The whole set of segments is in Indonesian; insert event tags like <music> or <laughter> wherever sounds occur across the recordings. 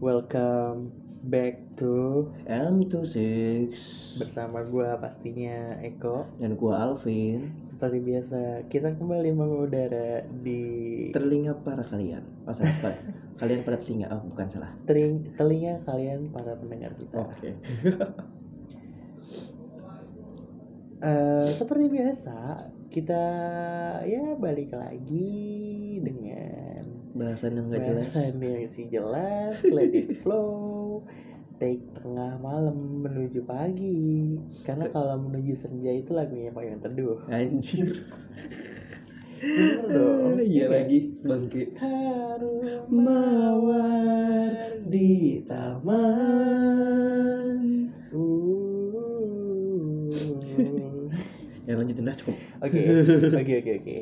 Welcome back to M26 bersama gua pastinya Eko. dan gua Alvin. Seperti biasa, kita kembali mengudara di telinga para kalian. Oh salah apa kalian pada telinga oh bukan salah. Tering- telinga kalian para pendengar kita. oke. <laughs> Eh, seperti biasa, kita ya balik lagi dengan bahasan yang nggak jelas bahasan yang sih jelas, let it flow. Take tengah malam menuju pagi. Karena kalau menuju senja itu lagunya Payung Teduh. anjir Bener dong. iya Iya. lagi bangke Harum mawar di taman Uh. <laughs> ya lanjutin dah cukup Oke, oke, oke, oke.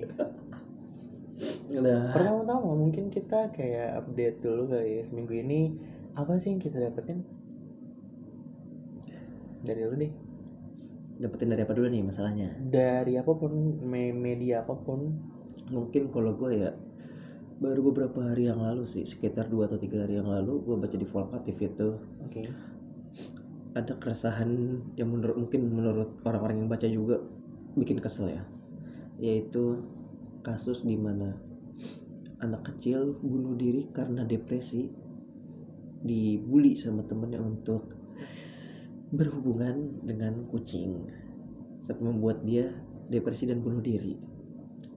Udah Pertama-tama mungkin kita kayak update dulu kali ya seminggu ini apa sih yang kita dapetin? Dari lu deh. Dapetin dari apa dulu nih masalahnya? Dari apa pun me- media apa pun. Mungkin kalau gue ya baru beberapa hari yang lalu sih sekitar dua atau tiga hari yang lalu gue baca di Volkatif itu. Oke. Ada keresahan yang menurut mungkin menurut orang-orang yang baca juga bikin kesel ya. Yaitu kasus di mana anak kecil bunuh diri karena depresi dibully sama temennya untuk berhubungan dengan kucing. Sampai membuat dia depresi dan bunuh diri.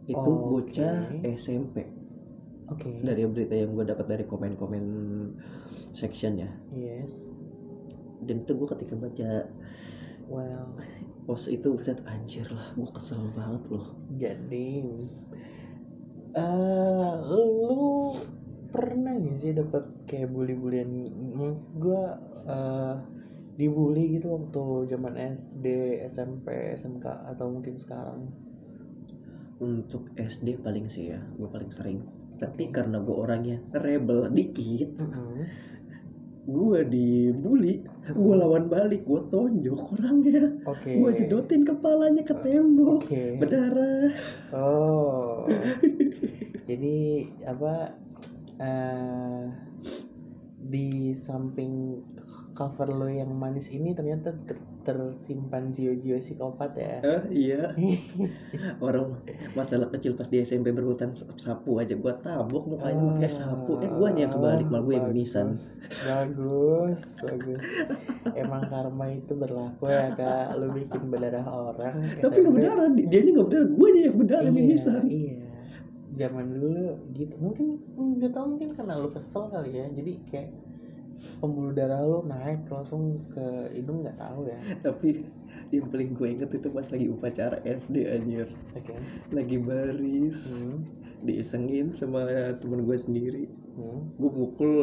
Itu Oke. bocah SMP oke. Dari berita yang gue dapat dari komen-komen section ya yes. Dan itu gue ketika baca well. post itu set anjir lah gue kesel banget loh. Jadi eh lu pernah gak sih dapet kayak bully-bulian maksud gua eh dibully gitu waktu zaman SD, SMP, SMK atau mungkin sekarang untuk SD paling sih ya gue paling sering tapi karena gue orangnya rebel dikit Mm-mm. gue dibully gue lawan balik gue tonjok orangnya Oke. gue jedotin kepalanya ke tembok Oke. berdarah Oh. <laughs> Jadi apa eh di samping cover lo yang manis ini ternyata ter- tersimpan jiwa-jiwa psikopat ya. ah iya <laughs> orang masalah kecil pas di SMP berhutan sapu aja gue tabok mukanya pakai sapu eh gue yang kebalik malah gue yang mimisan Bagus, <laughs> bagus. Emang karma itu berlaku ya kak. Lu bikin berdarah orang. tapi nggak berdarah dia nya nggak berdarah gue yang berdarah iya, mimisan Iya. Zaman dulu gitu. Mungkin nggak tahu mungkin karena lu kesel kali ya. Jadi kayak pembuluh darah lu naik langsung ke hidung nggak tahu ya. tapi yang paling gue inget itu pas lagi upacara SD anjir Oke. lagi baris Hmm. diisengin sama temen gue sendiri Hmm. gue mukul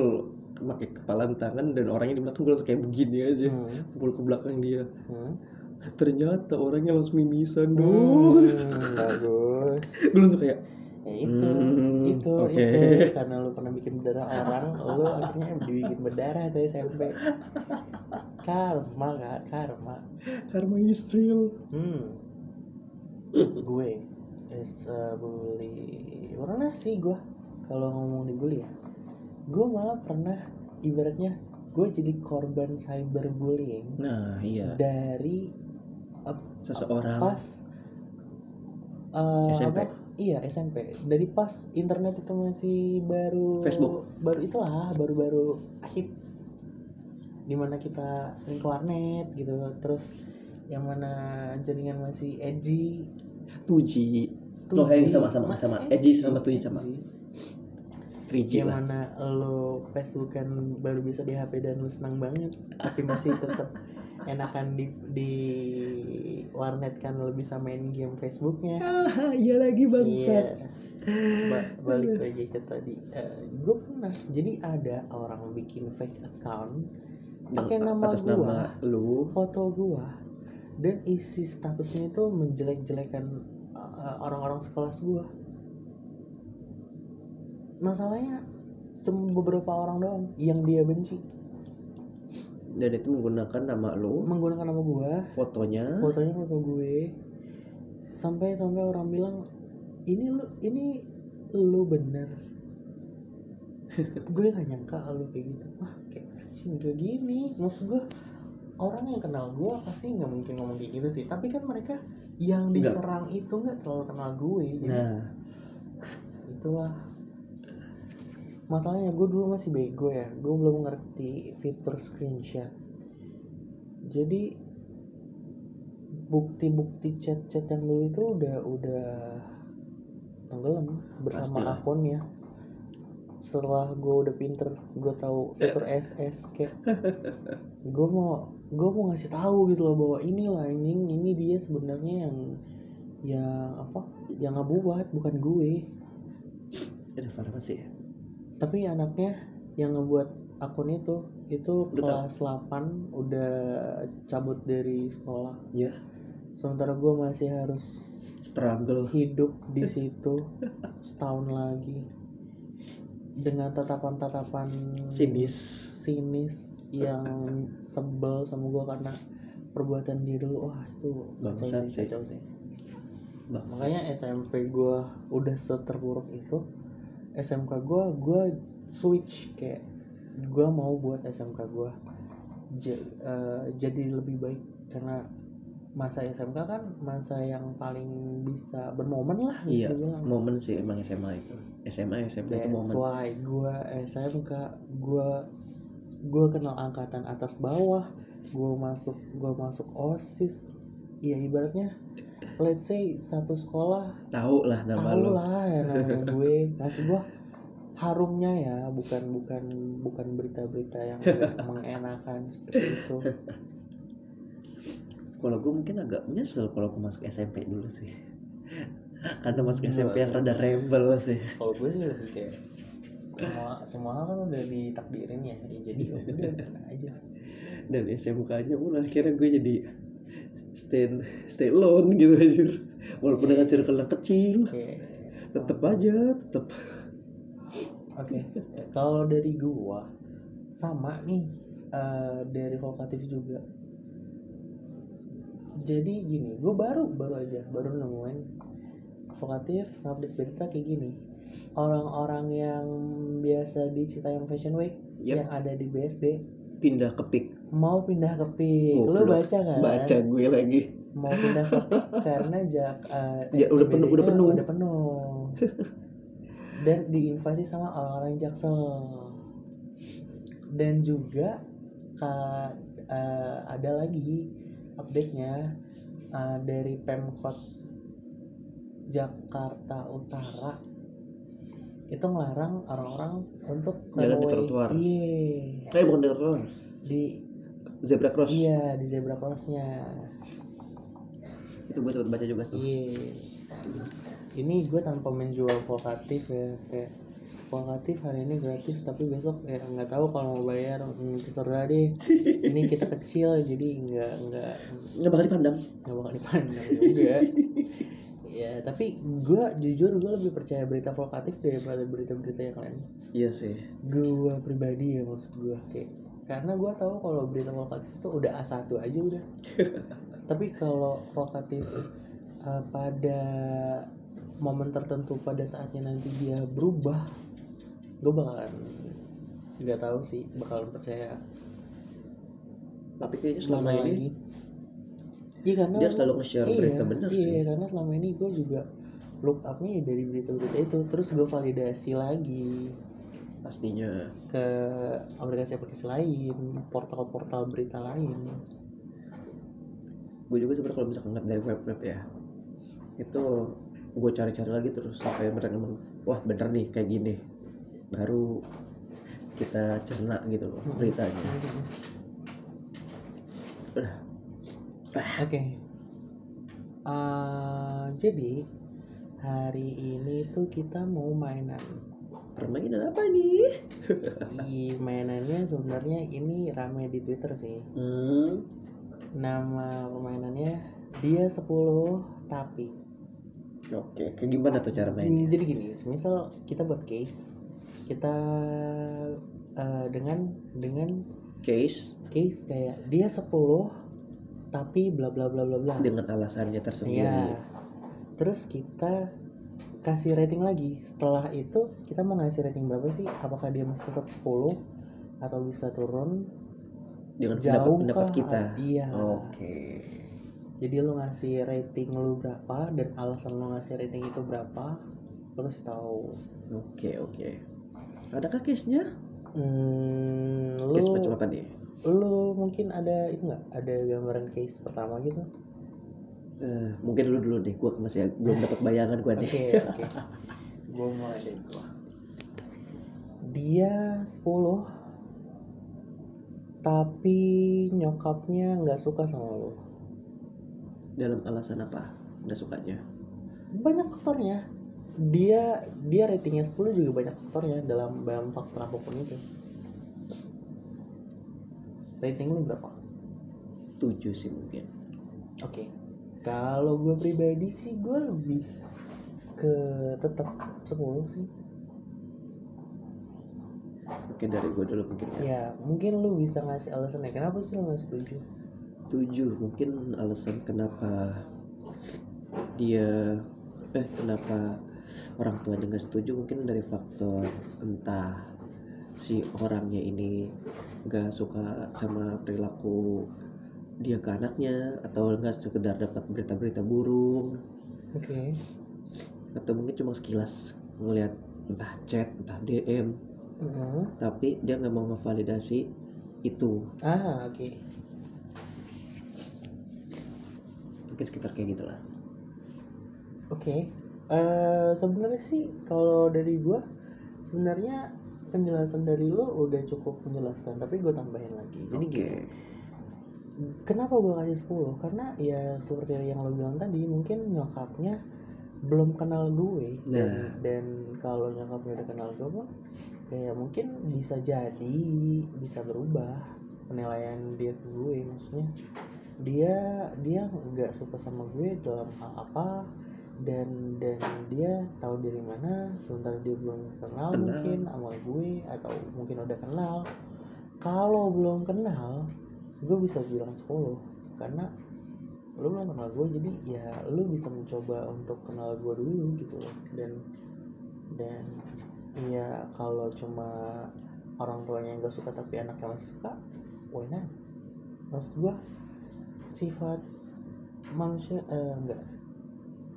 pakai kepalan tangan dan orangnya di belakang gue langsung kayak begini aja Hmm. mukul ke belakang dia Hmm. ternyata orangnya langsung mimisan dong Hmm, bagus. <laughs> gue langsung kayak Ya itu, Hmm, itu, oke. itu karena lu pernah bikin berdarah orang, lu akhirnya dibikin berdarah tuh SMP. Karma kak, karma. karma is real Hmm. gue is a bully. Pernah sih gue kalau ngomong dibully ya. Gue malah pernah ibaratnya gue jadi korban cyberbullying nah iya dari seseorang pas eh, SMP. apa? Iya SMP. Dari pas internet itu masih baru Facebook. baru itulah baru-baru hits di mana kita sering ke warnet gitu terus yang mana jaringan masih edgy 2G 2G. eh, sama sama Ma- sama. edgy, sama 2G sama. edgy. 3G yang mana lo Facebookan baru bisa di HP dan lo senang banget tapi masih tetap enakan di di warnet kan lo bisa main game Facebooknya ah iya lagi Iya. bangsat Ba- balik lagi ke tadi. gue pernah. Jadi ada orang bikin fake account pakai nama atas gua, nama lu foto gua, dan isi statusnya itu menjelek-jelekan uh, orang-orang sekelas gua. Masalahnya cuma beberapa orang doang yang dia benci dan itu menggunakan nama lu. Menggunakan nama gua, fotonya. Fotonya foto gue. Sampai sampai orang bilang ini lu ini lu bener. Gue gak nyangka lu kayak gitu. Wah kayak sih nggak gini. Maksud gue orang yang kenal gue pasti nggak mungkin ngomong kayak gitu sih. Tapi kan mereka yang Nggak. diserang itu nggak terlalu kenal gue jadi nah. Itulah masalahnya gue dulu masih bego ya. Gue belum ngerti fitur screenshot. Jadi bukti-bukti chat-chat yang dulu itu udah udah tenggelam bersama Pastilah. akunnya. Setelah gue udah pinter gue tahu fitur SS kayak <laughs> gue mau gue mau ngasih tahu gitu loh bahwa inilah ini ini dia sebenarnya yang yang apa? Yang ngebuat bukan gue. Parah banget sih tapi anaknya yang ngebuat akun itu itu Udah kelas 8 udah cabut dari sekolah. Ya sementara gue masih harus struggle. hidup di <laughs> situ setahun lagi. Dengan tatapan-tatapan sinis. sinis yang <laughs> sebel sama gue karena perbuatan dia dulu. Wah itu Bangsat sih, sih. kacau sih. Bangsa makanya SMP gue udah seterpuruk itu SMK gue gue switch kayak gue mau buat SMK gue jadi lebih baik. Karena masa SMK kan masa yang paling bisa bermomen lah iya momen sih emang SMA itu. SMA SMP itu momen. why gue SMK gue gue kenal angkatan atas bawah gue masuk gue masuk osis. Ya ibaratnya let's say satu sekolah tahu lah nama tahu lo lah ya namanya <laughs> gue. Maksud gue harumnya ya bukan bukan bukan berita-berita yang <laughs> mengenakan seperti itu. Kalau gue mungkin agak nyesel kalau gue masuk SMP dulu sih. <laughs> Karena masuk Enggak. SMP yang rada rebel sih. Kalau gue sih lebih kayak semua semua hal kan udah ditakdirin ya, ya jadi ya udah aja. Dan SMK nya pun akhirnya gue jadi stand stay alone gitu aja walaupun dengan circle yang kecil. Kayak tetep aja tetep. Oke, ya, kalau dari gua sama nih eh, dari vokatif juga. Jadi gini, gua baru baru aja baru nemuin vokatif update berita kayak gini. Orang-orang yang biasa di Citayam Fashion Week Yep. yang ada di BSD pindah ke PIK mau pindah ke PIK. Lu Goblok. baca kan? baca gue lagi Mau pindah ke PIK karena jak eh, Ya, udah penuh- udah penuh. Udah penuh. Dan diinvasi sama orang-orang Jaksel. Dan juga ka- eh, ada lagi update-nya eh, dari Pemkot Jakarta Utara itu ngelarang orang-orang untuk Jalan di trotoar. Iya. eh bukan di trotoar Di zebra cross iya di zebra crossnya. itu gue sempat baca juga tuh Iya. Ini gue tanpa menjual vokatif ya kayak vokatif hari ini gratis tapi besok ya nggak tahu kalau mau bayar hmm, terserah deh. Ini kita kecil jadi nggak nggak nggak bakal dipandang nggak bakal dipandang juga. ya tapi gue jujur gue lebih percaya berita vokatif daripada berita-berita yang lain. iya sih Gue pribadi ya maksud gue kayak karena gue tahu kalau berita vokatif itu udah A1 aja udah. <laughs> tapi kalau vokatif uh, pada momen tertentu pada saatnya nanti dia berubah gue bakalan nggak tahu sih bakalan percaya tapi kayaknya selama ini lagi iya karena dia selalu nge-share iya, berita benar iya, sih. karena selama ini gue juga look upnya ya dari berita-berita itu terus gue validasi lagi pastinya. Ke aplikasi-aplikasi lain portal-portal berita lain. Gue juga sebenarnya kalau misalkan ngeliat dari web web ya itu gue cari-cari lagi terus sampai bener emang wah bener nih kayak gini. Baru kita cerna gitu loh beritanya. Udah. Oke. Eh, jadi hari ini tuh kita mau mainan. Permainan apa ini <laughs> Ih, mainannya sebenarnya ini rame di Twitter sih. hmm, Nama permainannya dia 10 tapi. oke kayak gimana tuh cara Hmm, mainnya Jadi gini, misal kita buat case, kita eh, dengan dengan case case kayak dia 10 tapi bla bla bla bla bla. dengan alasannya tersendiri Iya. Terus kita kasih rating lagi. Setelah itu kita mau ngasih rating berapa sih? Apakah dia mesti tetap 10 atau bisa turun? Dengan Jauh pendapat pendapat kita? Iya. oke. Jadi lu ngasih rating lu berapa dan alasan lu ngasih rating itu berapa lu kasih tahu. Oke oke. Adakah case nya hmm, lu case macam apa nih? lu mungkin ada itu nggak? Ada gambaran case pertama gitu Eh, mungkin dulu dulu deh gue masih belum dapat bayangan gue oke nih oke gue mulai dari gua. Dia 10 tapi nyokapnya nggak suka sama lu. Dalam alasan apa? Nggak sukanya? Banyak faktornya. Dia dia ratingnya 10 juga banyak faktornya dalam dalam faktor apa pun itu. Rating lu berapa? Tujuh sih mungkin. Oke kalau gue pribadi sih gue lebih ke tetap 10 sih. Oke dari gue dulu mungkin ya. Ya mungkin lu bisa ngasih alasannya kenapa sih lu nggak setuju? Tujuh mungkin alasan kenapa dia eh kenapa orang tuanya nggak setuju mungkin dari faktor entah si orangnya ini nggak suka sama perilaku dia ke anaknya atau nggak sekedar dapat berita-berita burung. Oke. Atau mungkin cuma sekilas ngelihat entah chat entah DM Mhm. tapi dia nggak mau ngevalidasi itu. Ah oke. Mungkin sekitar kayak gitulah. Oke, eh sebenarnya sih kalau dari gua sebenarnya penjelasan dari lo udah cukup menjelaskan, tapi gue tambahin lagi. Jadi oke. gini, kenapa gua kasih 10? Karena ya seperti yang lo bilang tadi, mungkin nyokapnya belum kenal gue dan Nah. dan kalau nyokapnya udah kenal gue pun kayak mungkin bisa jadi bisa berubah penilaian dia ke gue maksudnya dia dia nggak suka sama gue dalam hal apa dan dan dia tahu dari mana sementara dia belum kenal, Kenal. mungkin sama gue atau mungkin udah kenal kalau belum kenal gue bisa bilang 10 karena lu belum kenal gue jadi ya lu bisa mencoba untuk kenal gue dulu gitu loh. Dan dan iya kalau cuma orang tuanya yang gak suka tapi anaknya masih suka why not? Maksud gue sifat manusia eh, enggak.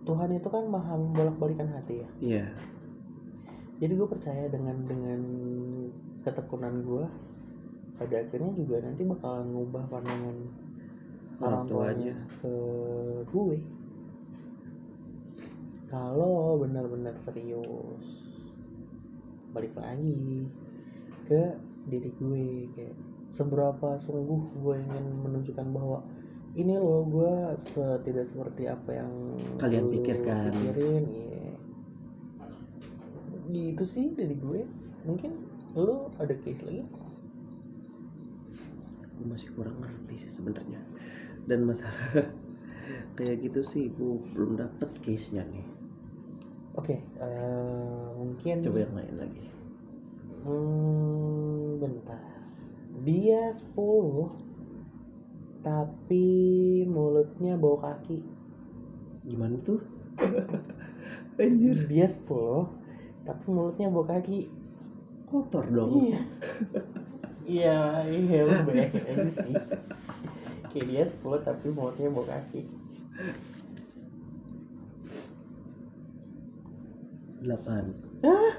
Tuhan itu kan maha membolak balikan hati ya. Iya. Jadi gue percaya dengan dengan ketekunan gue pada akhirnya juga nanti bakal ngubah pandangan orang Orang tuanya ke gue kalau benar-benar serius balik lagi ke diri gue kayak seberapa sungguh gue ingin menunjukkan bahwa ini loh gue se- tidak seperti apa yang Kalian pikirkan. pikirin iya. gitu sih dari gue mungkin lo ada case lagi gue masih kurang ngerti sih sebenarnya dan masalah <laughs> kayak gitu sih gue belum dapet case nya nih oke eh, mungkin coba yang lain lagi Hmm, bentar. Dia 10 tapi mulutnya bau kaki. gimana tuh <laughs> anjir Dia 10 tapi mulutnya bau kaki. kotor dong Iya. <laughs> Iya, iya lu bayangin aja sih. Kayak dia 10 tapi mulutnya bau kaki. delapan Hah?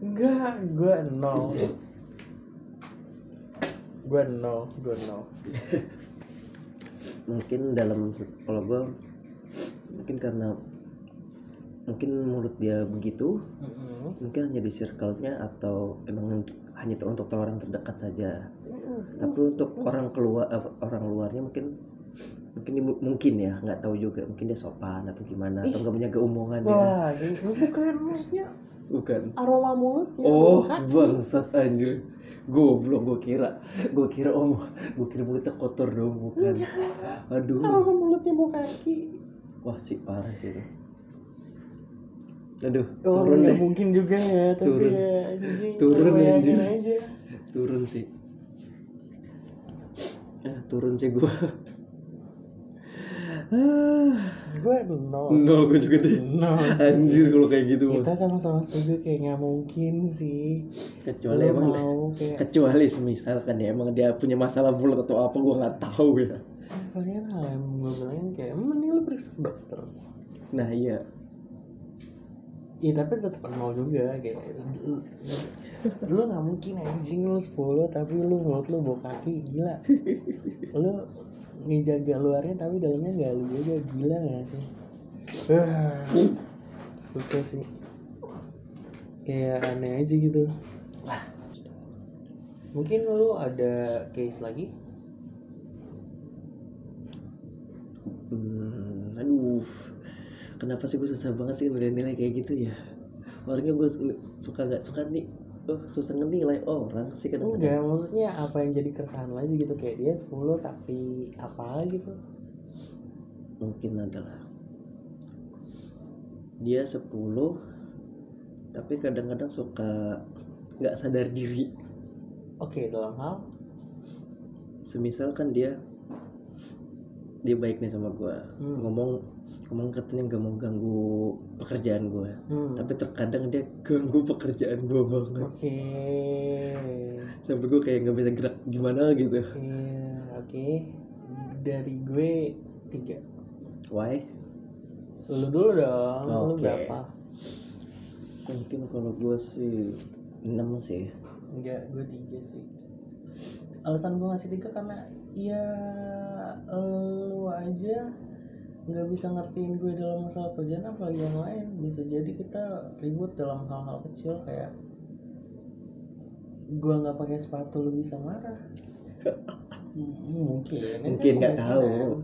Enggak, gue no. Gue no, gue no. mungkin dalam kalau gue mungkin karena mungkin mulut dia begitu Mm-mm. mungkin hanya di circle-nya atau emang hanya itu untuk orang terdekat saja. Tapi untuk orang keluar eh, orang luarnya mungkin mungkin mungkin ya nggak tahu juga. Mungkin dia sopan atau gimana atau nggak menjaga omongannya Wah, gitu. bukan maksudnya bukan. aroma mulutnya. oh bau kaki. bangsat anjir. Goblok gue kira gue kira om gue kira mulutnya kotor dong bukan. Aduh. Aroma mulutnya bau kaki. Wah sih parah sih itu aduh oh turun nggak deh. mungkin juga ya tapi Turun. ya anjing. Turun, anjir. aja. Turun sih. Eh turun sih gue Ah, gue nol. Nol gue juga deh. Nol anjir kalau kayak gitu kita sama-sama setuju kayak nggak mungkin sih. Kecuali Lu emang mau kayak kecuali misalkan ya emang dia punya masalah mulut atau apa gue nggak tahu ya palingan hal yang gue bilangin kayak mending lu periksa ke dokter. Nah iya Iya tapi tetap nol juga kayak lu, lu nggak mungkin anjing lu 10 tapi lu mulut lu bawa kaki gila. Lu ngejaga luarnya tapi dalamnya nggak lu jaga gila gak sih? Wah, suka sih. Kayak aneh aja gitu. Wah. mungkin lu ada case lagi? Hmm, aduh, kenapa sih gue susah banget sih nilai-nilai kayak gitu ya? Orangnya gue suka nggak suka nih, oh susah ngenilai orang sih kadang-kadang. enggak maksudnya apa yang jadi keresahan aja gitu kayak dia 10 tapi apa gitu Mungkin adalah dia 10 tapi kadang-kadang suka nggak sadar diri. oke dalam hal Semisal kan dia dia baik nih sama gue, Hmm. ngomong ngomong katanya nggak mau ganggu pekerjaan gue, hmm. tapi terkadang dia ganggu pekerjaan gue banget. oke sampai gue kayak nggak bisa gerak gimana gitu Iya, oke. Dari gue tiga. why Lu dulu dong. Lu Oke. berapa? mungkin kalau gue sih 6 sih Enggak, gue tiga sih. Alasan gue ngasih tiga karena ya lu aja nggak bisa ngertiin gue dalam masalah kerjaan apalagi yang lain. Bisa jadi kita ribut dalam hal-hal kecil kayak gue nggak pakai sepatu lu bisa marah. M- mungkin. Mungkin nggak tahu.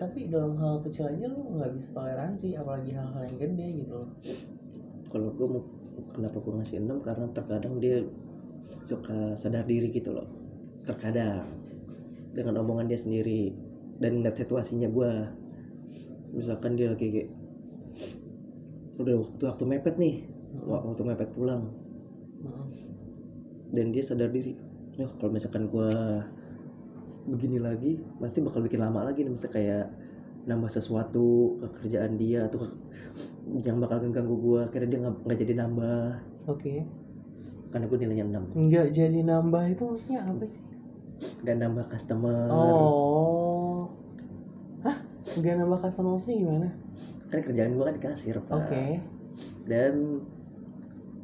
tapi dalam hal kecil aja lu nggak bisa toleransi apalagi hal-hal yang gede gitu loh. Kalau gue mau kenapa gue ngasih 6 karena terkadang dia suka sadar diri gitu loh. Terkadang. Dengan omongan dia sendiri. Dan ngeliat situasinya gue misalkan dia lagi kayak udah waktu waktu mepet nih. Wak- waktu mepet pulang. Mm-mm. dan dia sadar diri ya kalau misalkan gua begini lagi pasti bakal bikin lama lagi nih. Misalnya kayak nambah sesuatu ke kerjaan dia atau yang bakal ngeganggu gua kira dia nggak nggak jadi nambah. Oke. Karena gue nilainya 6 nggak jadi nambah itu maksudnya apa sih? Dan nambah customer. Oh nggak nambah customer sih gimana kan kerjaan gua kan di kasir pak oke dan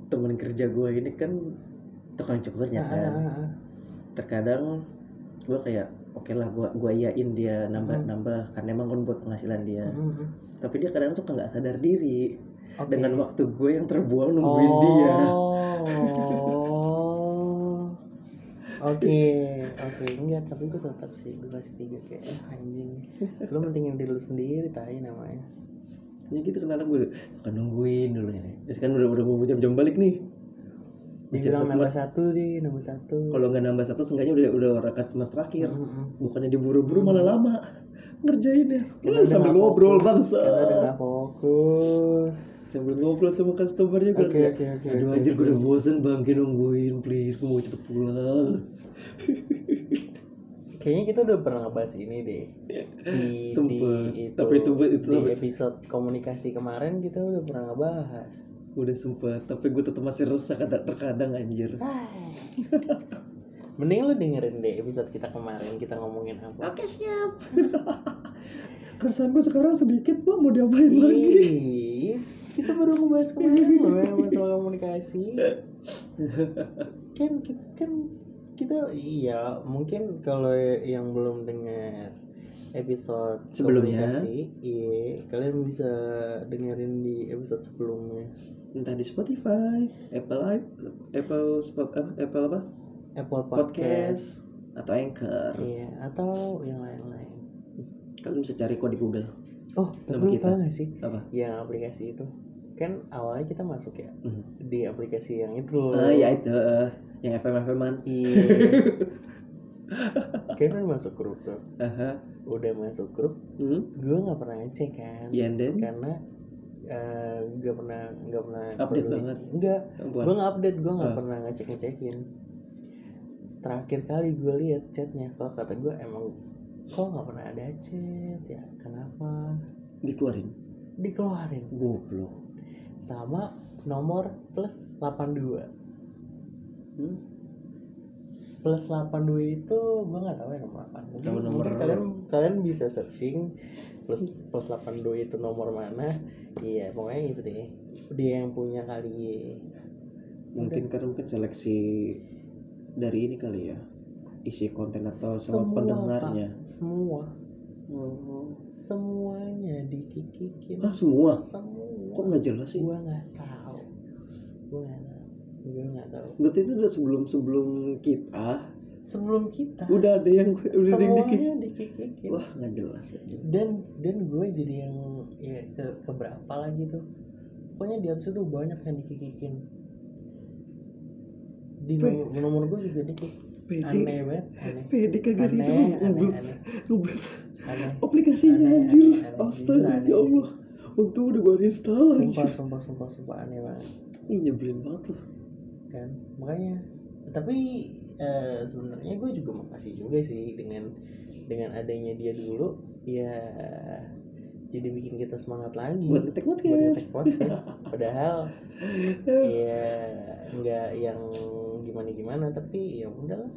temen kerja gua ini kan tukang cukurnya Ah, kan ah, ah, ah. terkadang gua kayak oke lah gua gua iyain dia nambah Hmm. nambah karena emang kan buat penghasilan dia Mm, mm, mm. tapi dia kadang suka nggak sadar diri Oke. dengan waktu gue yang terbuang nungguin dia Oh. Oke, oke, enggak, tapi gue tetap sih gue kasih tiga kayak ah, anjing. <laughs> Lu mentingin diri lu sendiri, tai namanya. ya gitu kenapa gue suka nungguin dulu ya kan udah udah mau jam-jam balik nih Dibilang nambah satu deh, nambah satu. kalau nggak nambah satu seenggaknya udah udah orang customer terakhir Mm, mm, mm. bukannya diburu-buru malah lama ngerjainnya Hmm, udah sambil ngobrol bangsa Karena udah fokus. Sambil ngobrol sama customernya gue Oke, kayak oke, oke, aduh oke, anjir gue udah bosen bangke nungguin please gue mau cepet pulang. <laughs> Kayaknya kita udah pernah ngebahas ini deh. Di Sempet. di itu, Tapi itu- itu- di episode komunikasi kemarin kita udah pernah ngebahas. udah sempet tapi gue tetap masih resah kadang terkadang anjir. <laughs> Mending lu dengerin deh episode kita kemarin kita ngomongin apa. oke siap. <laughs> Keresahan gue sekarang sedikit pak mau diapain lagi? Ih, kita baru ngebahas kemarin loh yang masalah komunikasi. Kan kan kita iya mungkin kalau yang belum dengar episode Sebelumnya. iya kalian bisa dengerin di episode sebelumnya. entah di Spotify Apple Apple Spot Apple apa Apple Podcast, podcast atau Anchor iya atau yang lain-lain. kalian bisa cari kok di Google Oh, tapi kita. gak sih apa yang aplikasi itu kan awalnya kita masuk ya Mhm. di aplikasi yang itu loh. ah ya itu eh, yang FM FMan Iya. <laughs> Kevin masuk grup tuh. aha Udah masuk grup, hmm gue nggak pernah ngecek kan. And then? Karena eh, nggak pernah nggak pernah Update banget. Enggak, gue nggak update, gue nggak Ah. pernah ngecek ngecekin. Terakhir kali gue lihat chatnya, kalau kata gue emang kok nggak pernah ada chat ya kenapa dikeluarin dikeluarin goblok sama nomor plus 82 hmm? plus 82 itu gue nggak tahu ya nomor apa. Mungkin, nomor- mungkin kalian kalian bisa searching plus plus 82 itu nomor mana. Iya pokoknya itu deh. Dia yang punya kali. Mungkin karena mungkin seleksi dari ini kali ya. Isi konten atau sama semua pendengarnya. Pak. semua oh. semuanya dikikikin. Ah semua? Semua. Kok nggak jelas sih? Gue nggak tahu. Gue nggak tahu. Gue nggak tahu. Berarti itu udah sebelum sebelum kita? Sebelum kita. Udah ada yang udah semuanya dikikikin. wah nggak jelas aja. Dan dan gue jadi yang ya ke keberapa lagi tuh? Pokoknya di atas itu banyak yang dikikikin. Di nomor, nomor gue juga dikik Pede. aneh banget aneh. Pede kagak sih itu? Ngebut ngebut aplikasinya anjir astaga ya Allah. Untung udah gua uninstall sumpah anjir sumpah sumpah sumpah aneh banget. Ih nyebelin banget loh kan makanya. Tapi eh, sebenarnya gue juga makasih juga sih dengan dengan adanya dia dulu. Ya jadi bikin kita semangat lagi. Buat ngetek podcast. buat ngetek podcast. <laughs> padahal ya. nggak yang gimana gimana tapi ya udahlah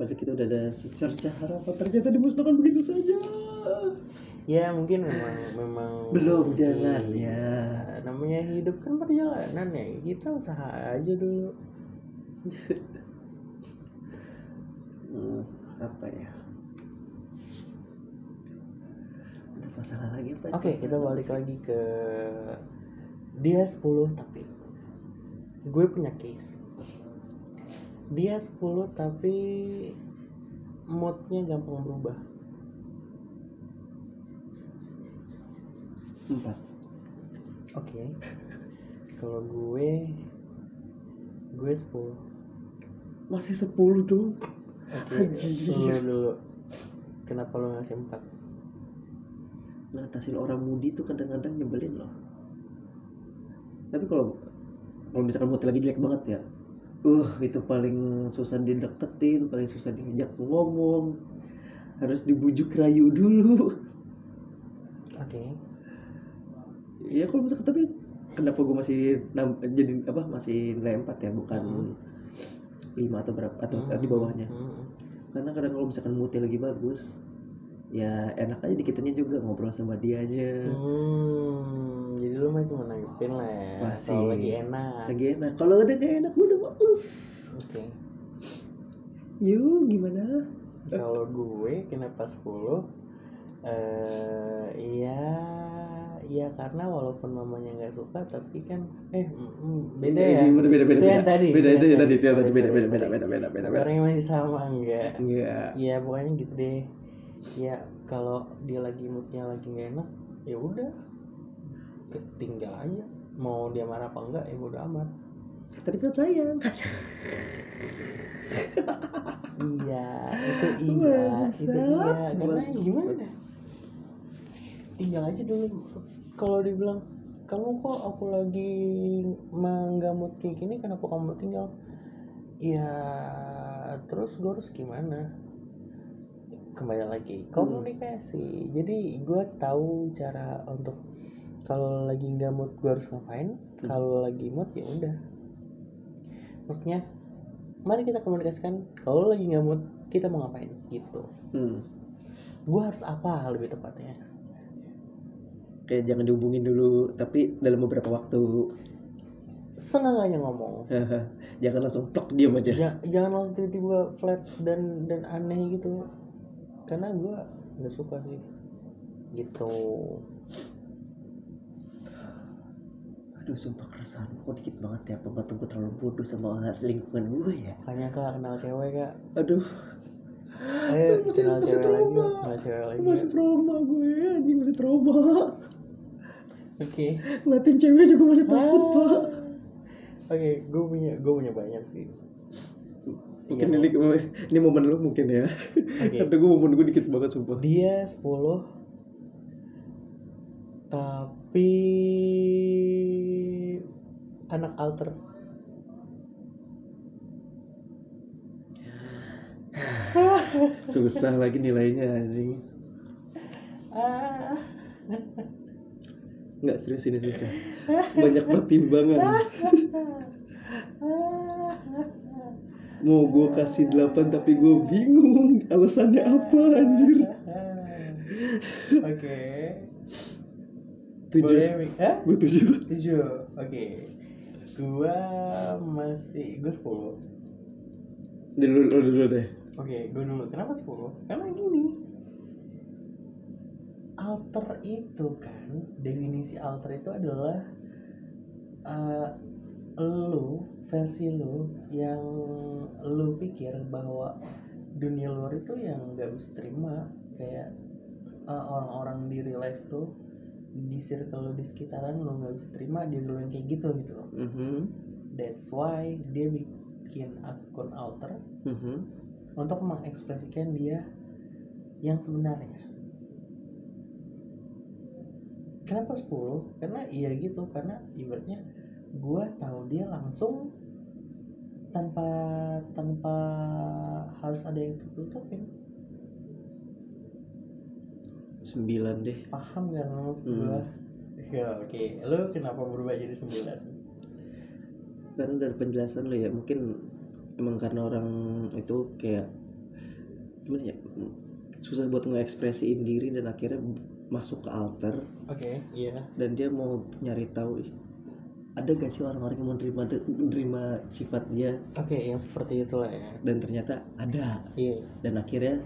Padahal kita udah ada secerca harapan. Ternyata dimusnahkan begitu saja. Ya mungkin memang memang Belum jalan, ya. namanya hidup kan perjalanan ya. Kita usaha aja dulu. Hmm, apa ya? Ada masalah lagi apa Oke, kita balik lagi ke dia 10 tapi gue punya case. Dia 10 tapi moodnya gampang berubah. empat Oke. Kalau gue gue 10. masih 10 dong Anjir. lu dulu. Kenapa lu ngasih 4? ngatasin orang mudi tuh kadang-kadang nyebelin loh tapi kalau kalau misalkan mood lagi jelek banget ya uh itu paling susah dideketin paling susah diajak ngomong. Harus dibujuk rayu dulu. Oke. ya kalau misalkan tapi kenapa gue masih jadi apa masih nilai 4 ya? Bukan lima atau berapa atau di bawahnya. Hmm. karena kadang kalau misalkan moodnya lagi bagus ya enak aja dikitnya juga ngobrol sama dia aja Hmm, jadi lu masih menanggepin lah ya. Masih. Kalau lagi enak. lagi enak kalau udah gak enak gue udah males Oke. yuk gimana Kalau gue kenapa 10 eh iya iya karena walaupun mamanya nggak suka tapi kan eh mm, mm, beda ya. Beda, beda, beda, itu yang beda. tadi. Beda, itu yang tadi, itu yang tadi. Beda, beda, beda, beda, beda, beda. Orangnya masih sama enggak? Enggak. Iya pokoknya gitu deh. Ya kalau dia lagi moodnya lagi nggak enak ya udah ketinggal aja. Mau dia marah apa enggak ya bodo amat. Tapi tetap sayang. Iya, itu iya, itu iya. Karena bangsat. gimana? Tinggal aja dulu. Kalau dibilang kamu kok aku lagi nggak mood kayak gini, kenapa kamu tinggal? Ya, terus gue harus gimana? Kembali lagi komunikasi. Jadi gue tahu cara untuk kalau lagi nggak mood gue harus ngapain. Kalau lagi mood ya udah. Maksudnya mari kita komunikasikan kalau lagi nggak mood kita mau ngapain gitu Hmm. gue harus apa lebih tepatnya Kayak jangan dihubungin dulu, tapi dalam beberapa waktu. sengaja ngomong <laughs> jangan langsung plok diam aja. Ja- jangan langsung tiba-tiba flat dan dan aneh gitu karena gue nggak suka sih gitu Aduh, sumpah keresahan kok dikit banget ya. Pembantu gue terlalu bodoh sama lingkungan gue ya. makanya kak kenal cewek kak Aduh, ayo masih, kenal masih cewek lagi trauma. yuk kenal cewek lagi Masih trauma gue, anjing masih trauma. oke Ngeliatin cewek juga masih takut, Ah. Pak. oke gue punya gue punya banyak sih Mungkin Iya. ini, ini momen lu mungkin ya. Oke. Kata gue momen gue dikit banget sumpah. dia 10 tapi anak alter susah lagi nilainya anjing nggak serius ini susah banyak pertimbangan <laughs> mau gue kasih 8 tapi gue bingung <laughs> alasannya apa anjir <laughs> Oke. tujuh? Hah? gue tujuh Tujuh. Oke. Gua masih gue sepuluh. dulu dulu dulu deh Oke, gue dulu. Kenapa 10? Karena gini. Alter itu kan, definisi alter itu adalah eh lu, versi lu yang lu pikir bahwa dunia luar itu yang gak bisa terima kayak eh, orang-orang di real life tuh di circle lu di sekitaran lu gak bisa terima diri lu yang kayak gitu gitu loh. Mhm. That's why dia bikin akun alter Mhm. untuk mengekspresikan dia yang sebenarnya. Kenapa 10? Karena iya gitu, karena ibaratnya gua tahu dia langsung tanpa tanpa harus ada yang tutupin. sembilan deh Paham gak lo maksud Hmm. gua? Ya, oke. Lu kenapa berubah jadi 9? karena dari penjelasan lo ya mungkin emang karena orang itu kayak gimana ya susah buat ngekspresiin diri dan akhirnya masuk ke alter Oke, iya. dan dia mau nyari tahu ada gak sih orang-orang yang mau nerima nerima sifat dia Oke, yang seperti itulah ya. dan ternyata ada. Iya. dan akhirnya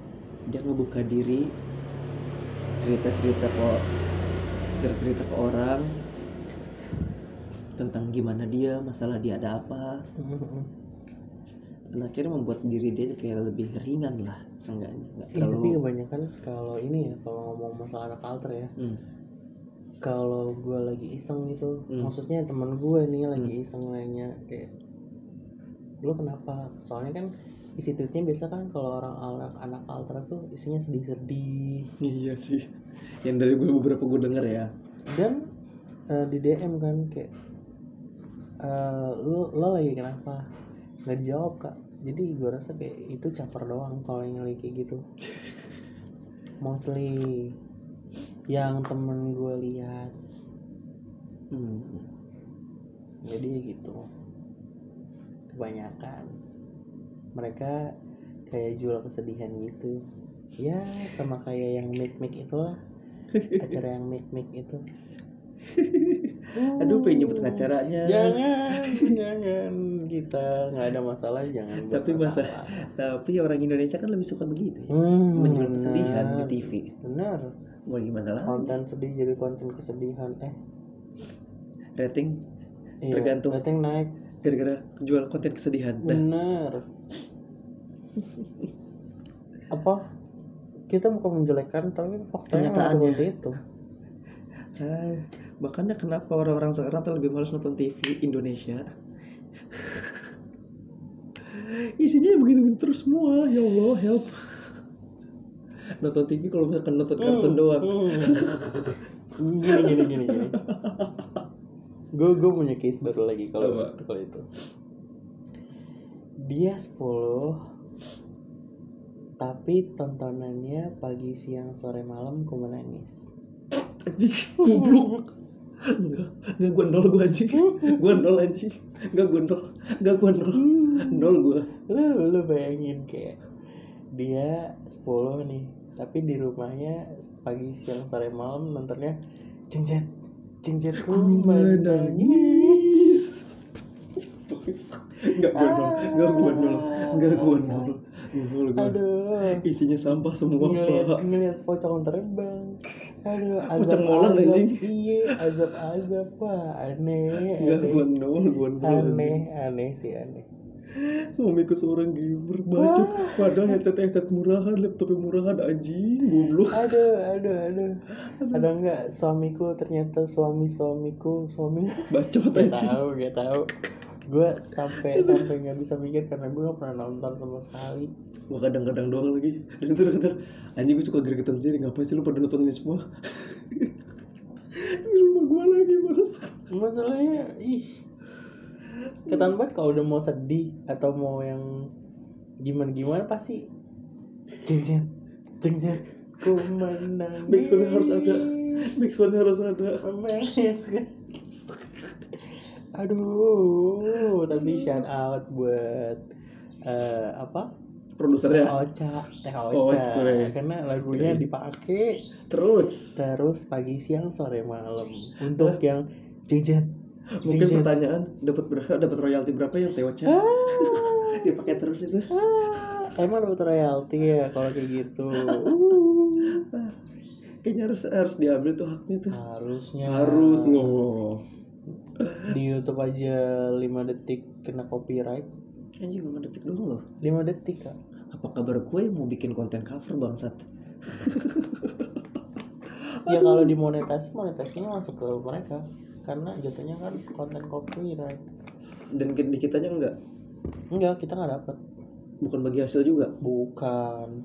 dia ngebuka diri cerita-cerita kok cerita-cerita ke orang tentang gimana dia masalah dia ada apa. <laughs> Dan akhirnya membuat diri dia kayak lebih ringan lah seenggaknya. Nggak Iya, tapi terlalu kebanyakan kalau ini ya, kalau ngomong masalah anak alter ya, Hmm, kalau gue lagi iseng gitu Hmm. maksudnya temen gue nih lagi iseng nanya kayak lu kenapa? Soalnya kan isi tweetnya biasa kan kalau orang anak anak alter tuh isinya sedih-sedih. Iya sih. Yang dari gue beberapa gue denger ya. Dan eh, di DM kan kayak eh, lu lo lagi kenapa? Nggak dijawab kak. Jadi gue rasa kayak itu caper doang kalau yang lagi kayak gitu. <laughs> Mostly yang temen gue lihat. Hmm. jadi gitu. Kebanyakan mereka kayak jual kesedihan gitu. Ya sama kayak yang make make itulah. <laughs> Acara yang make make itu. Aduh pengen nyebut acaranya. Jangan jangan. Kita nggak ada masalah jangan tapi masa masalah. tapi orang Indonesia kan lebih suka begitu ya. Hmm, menjual kesedihan di. TV benar mau gimana lagi? Konten sedih jadi konten kesedihan eh. Rating? Iya, Tergantung. rating naik. Gara-gara jual konten kesedihan benar apa? Kita bukan menjelekkan tapi faktanya Kenyataannya. seperti itu. Ah, makanya kenapa orang-orang sekarang tuh lebih malas nonton TV Indonesia? <laughs> Isinya begitu-begitu terus semua. Ya Allah help nonton TV kalau misalkan nonton kartun doang. Hmm. gini gini gini gini. Gue gue punya case baru lagi kalau kalau itu. Dia 10 tapi tontonannya pagi siang sore malam gue menangis. Anjing goblok. Enggak enggak gua nol gua anjing. Gua nol anjing. Enggak gua nol enggak gua nol. Nol gua. Lu lu bayangin kayak dia 10 nih tapi di rumahnya pagi siang sore malam nontonnya cengcet ku menangis. Enggak gua nol enggak gua nol enggak gua nol nol gua aduh. Isinya sampah semua ngeliat pak. Ngeliat pocong terbang. Aduh Pocong molen, azab anjing. iya azab azab wah aneh. enggak gua nol anjing. aneh aneh sih aneh suamiku seorang gamer bacot. Padahal headset headset murahan laptop yang murahan anjing goblok. Aduh aduh aduh. Ada nggak suamiku ternyata suami suamiku suami? Bacot gak tahu gak tahu. Gue sampai sampai nggak bisa mikir karena gue gak pernah nonton sama sekali. Gua kadang-kadang doang lagi. Dan itu kadang anjing gue suka gregetan sendiri. Ngapain sih lu pada nonton ini semua? <laughs> Di rumah gua lagi mas. Masalahnya ih ketan banget kalau udah mau sedih atau mau yang gimana gimana pasti jengjet jengjet ku menang Backsound harus ada. Backsound harus ada. aduh tapi shout out buat eh, apa? Produsernya. Ocha. Teh Oh, Ocha. keren. karena lagunya dipakai Terus. terus pagi siang sore malam. Untuk yang jengjet Mungkin pertanyaan dapat berapa <laughs> dapat royalti berapa yang Teo Chan? <laughs> Dia pakai terus itu. Ah, emang dapat royalti ya kalau kayak gitu Uh, <laughs> Kayaknya harus harus diambil tuh haknya tuh. harusnya Harus loh. di YouTube aja 5 detik kena copyright Anjing 5 detik doang loh. 5 detik kak Apa kabar gue yang mau bikin konten cover bangsat? ya kalau dimonetasi monetasinya masuk ke mereka karena jatuhnya kan konten copyright. Dan di kitanya enggak. enggak kita nggak dapat Bukan bagi hasil juga. bukan.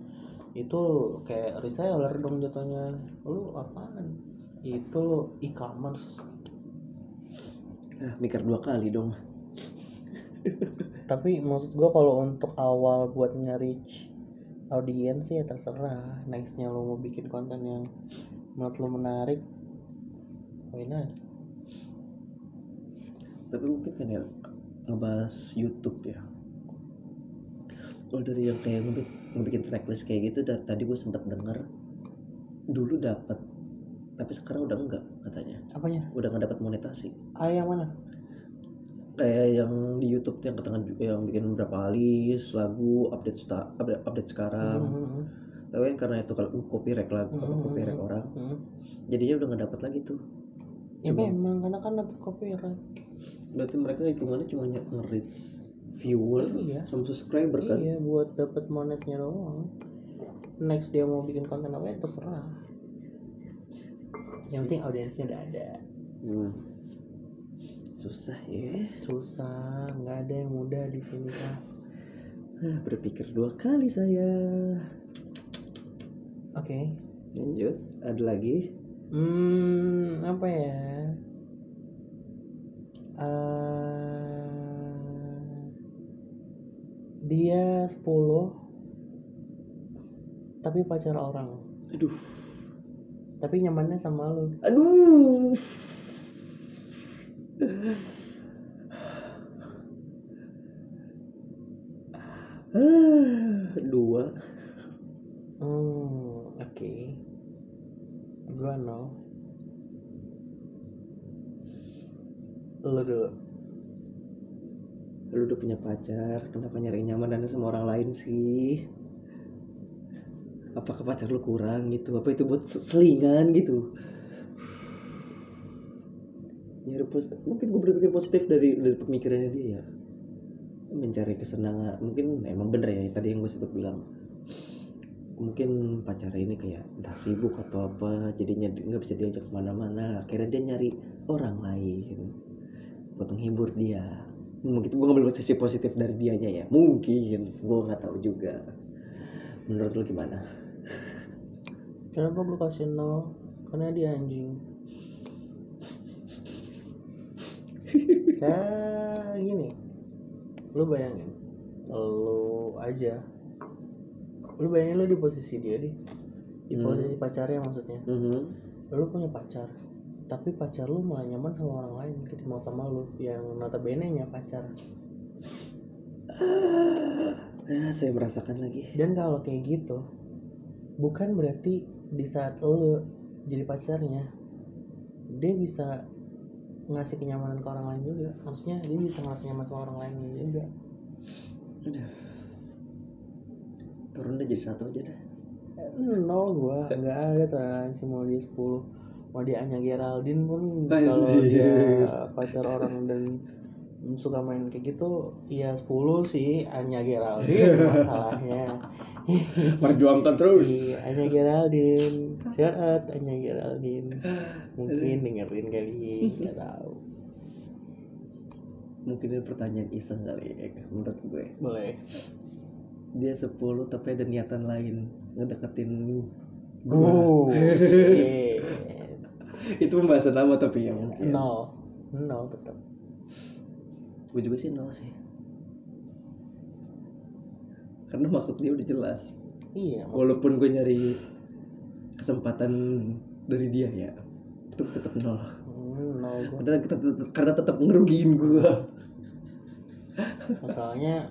Itu kayak reseller dong jatuhnya. Lu apaan? Itu lo e-commerce. Ah, mikir dua kali dong. tapi maksud gua kalau untuk awal buat nge-reach audiens sih ya terserah. Nextnya lo mau bikin konten yang menurut lo menarik why not Tapi mungkin kan ya ngebahas YouTube ya. Kalau dari yang kayak ngebit, ngebikin tracklist kayak gitu, da- tadi gue sempat denger dulu dapat, tapi sekarang udah enggak katanya. apanya Udah nggak dapat monetasi. ah yang mana Kayak yang di YouTube yang ketengah yang bikin beberapa list lagu update sta, update, update sekarang. Hmm, Tapi kan karena itu kalau copyright lagu, apa, Hmm, copyright hmm, orang, hmm. jadinya udah nggak dapat lagi tuh. Ya memang karena kan dapat copyright Berarti mereka hitungannya cuma nge-reach viewer Iya. sama subscriber kan? iya buat dapat monetnya doang next dia mau bikin konten apa ya terserah yang penting audiensnya udah ada Hmm. Susah ya. susah nggak ada yang mudah di sini kak Ah, Berpikir dua kali saya. oke Lanjut, ada lagi? Hmm apa ya Eh, dia 10 tapi pacar orang Aduh, tapi nyamannya sama lu aduh. Dua. Hmm. Gua no. Lu dulu. Lu udah punya pacar, kenapa nyari nyaman sama orang lain sih? Apakah pacar lu kurang gitu? Apa itu buat se- selingan gitu? Nyari mungkin gue berpikir positif dari dari pemikirannya dia ya. Mencari kesenangan, mungkin emang bener ya tadi yang gue sempat bilang. Mungkin pacarnya ini kayak entah sibuk atau apa, jadinya di- nggak bisa diajak ke mana-mana. Akhirnya dia nyari orang lain buat menghibur dia. Mungkin gue ngambil sisi positif dari dianya ya. Mungkin, gue nggak tahu juga. Menurut lu gimana? Kenapa gua kasih nol? Karena dia anjing. Kayak gini. Lu bayangin. Lu aja. Lu bayangin lu di posisi dia di. Di Hmm. posisi pacarnya maksudnya. Mhm. Lu punya pacar. Tapi pacar lu malah nyaman sama orang lain ketimbang sama lu yang notabene nya pacar. Ah, saya merasakan lagi. Dan kalau kayak gitu, bukan berarti di saat lo jadi pacarnya, dia bisa ngasih kenyamanan ke orang lain juga. Maksudnya dia bisa ngasih nyaman sama orang lain juga. Udah. Turun deh jadi satu aja dah. Eh, Nol gua nggak ada toleransi mau dia 10 mau dia Anya Geraldine pun kalau dia pacar orang dan suka main kayak gitu ya 10 sih Anya Geraldine <laughs> masalahnya Perjuangkan terus. Iya, Anya Geraldine. Shout out Anya Geraldine. Mungkin dengerin kali, nggak tahu. Mungkin ini pertanyaan iseng kali ya, menurut gue. Boleh. Dia 10 tapi ada niatan lain ngedeketin gue. Oh. <laughs> <laughs> Itu pembahasan lama tapi ya mungkin. nol, nol tetap. Gue juga sih nol sih. Karena maksud dia udah jelas. iya walaupun gue nyari kesempatan dari dia ya itu tetap nol hmm, no gue karena tetap, karena tetap ngerugiin gue masalahnya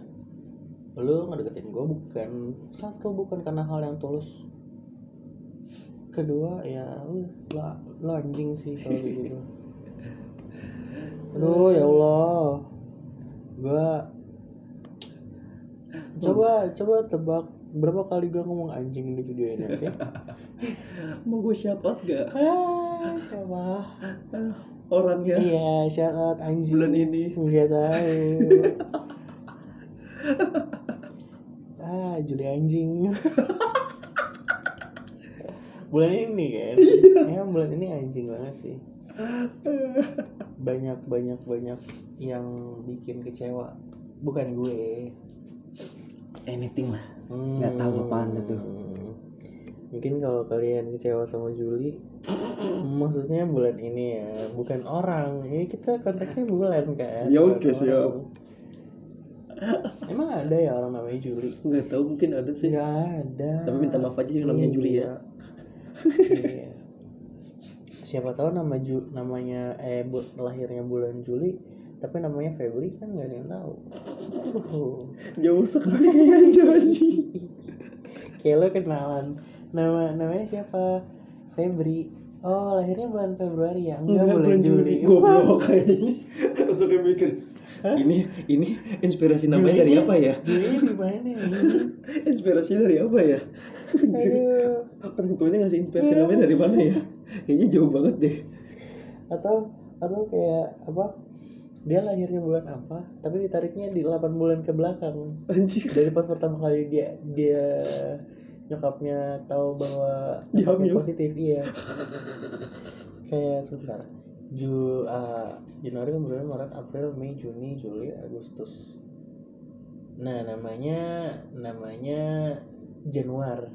lu ngedeketin gue bukan. Satu bukan karena hal yang tulus. Kedua ya lu lu, anjing sih kalau <laughs> gitu aduh ya Allah. Gue coba coba tebak berapa kali gue ngomong anjing di video ini oke? <laughs> Mau gue shout out gak ah siapa? Orangnya. Iya shout out anjing. Bulan ini. nggak tahu <laughs> ah Juli anjing <laughs> bulan ini kan ya bulan ini anjing banget sih banyak banyak banyak yang bikin kecewa bukan gue anything lah Hmm. Nggak tahu apaan itu. Mungkin kalau kalian kecewa sama Juli, maksudnya bulan ini ya, bukan orang. Ini kita konteksnya bulan kan. Ya, oke, siap. Emang ada ya orang namanya Juli? nggak tahu mungkin ada sih Nggak ada. Tapi minta maaf aja yang namanya Juli ya. Iya. Siapa tahu nama Ju namanya eh bu, lahirnya bulan Juli, tapi namanya Febri kan nggak ada yang tahu. Uh. <laughs> jauh sekali <laughs> anjing kayak lo kenalan nama namanya siapa Febri oh lahirnya bulan Februari ya enggak, bulan, Juli, goblok kayaknya terus kayak mikir <laughs> ini ini inspirasi namanya dari apa ya? Julinya di mana ini? <laughs> Inspirasinya dari apa ya? Aduh. Orang tuanya ngasih inspirasi namanya dari mana ya? Kayaknya jauh banget deh. Atau atau kayak apa? Dia lahirnya bulan apa tapi ditariknya di 8 bulan ke belakang. Anjing dari pas pertama kali dia dia nyokapnya tahu bahwa Dia positif iya. <laughs> Kayak sebentar Ju, ah, Januari Februari Maret April Mei Juni Juli Agustus. Nah namanya namanya Januar.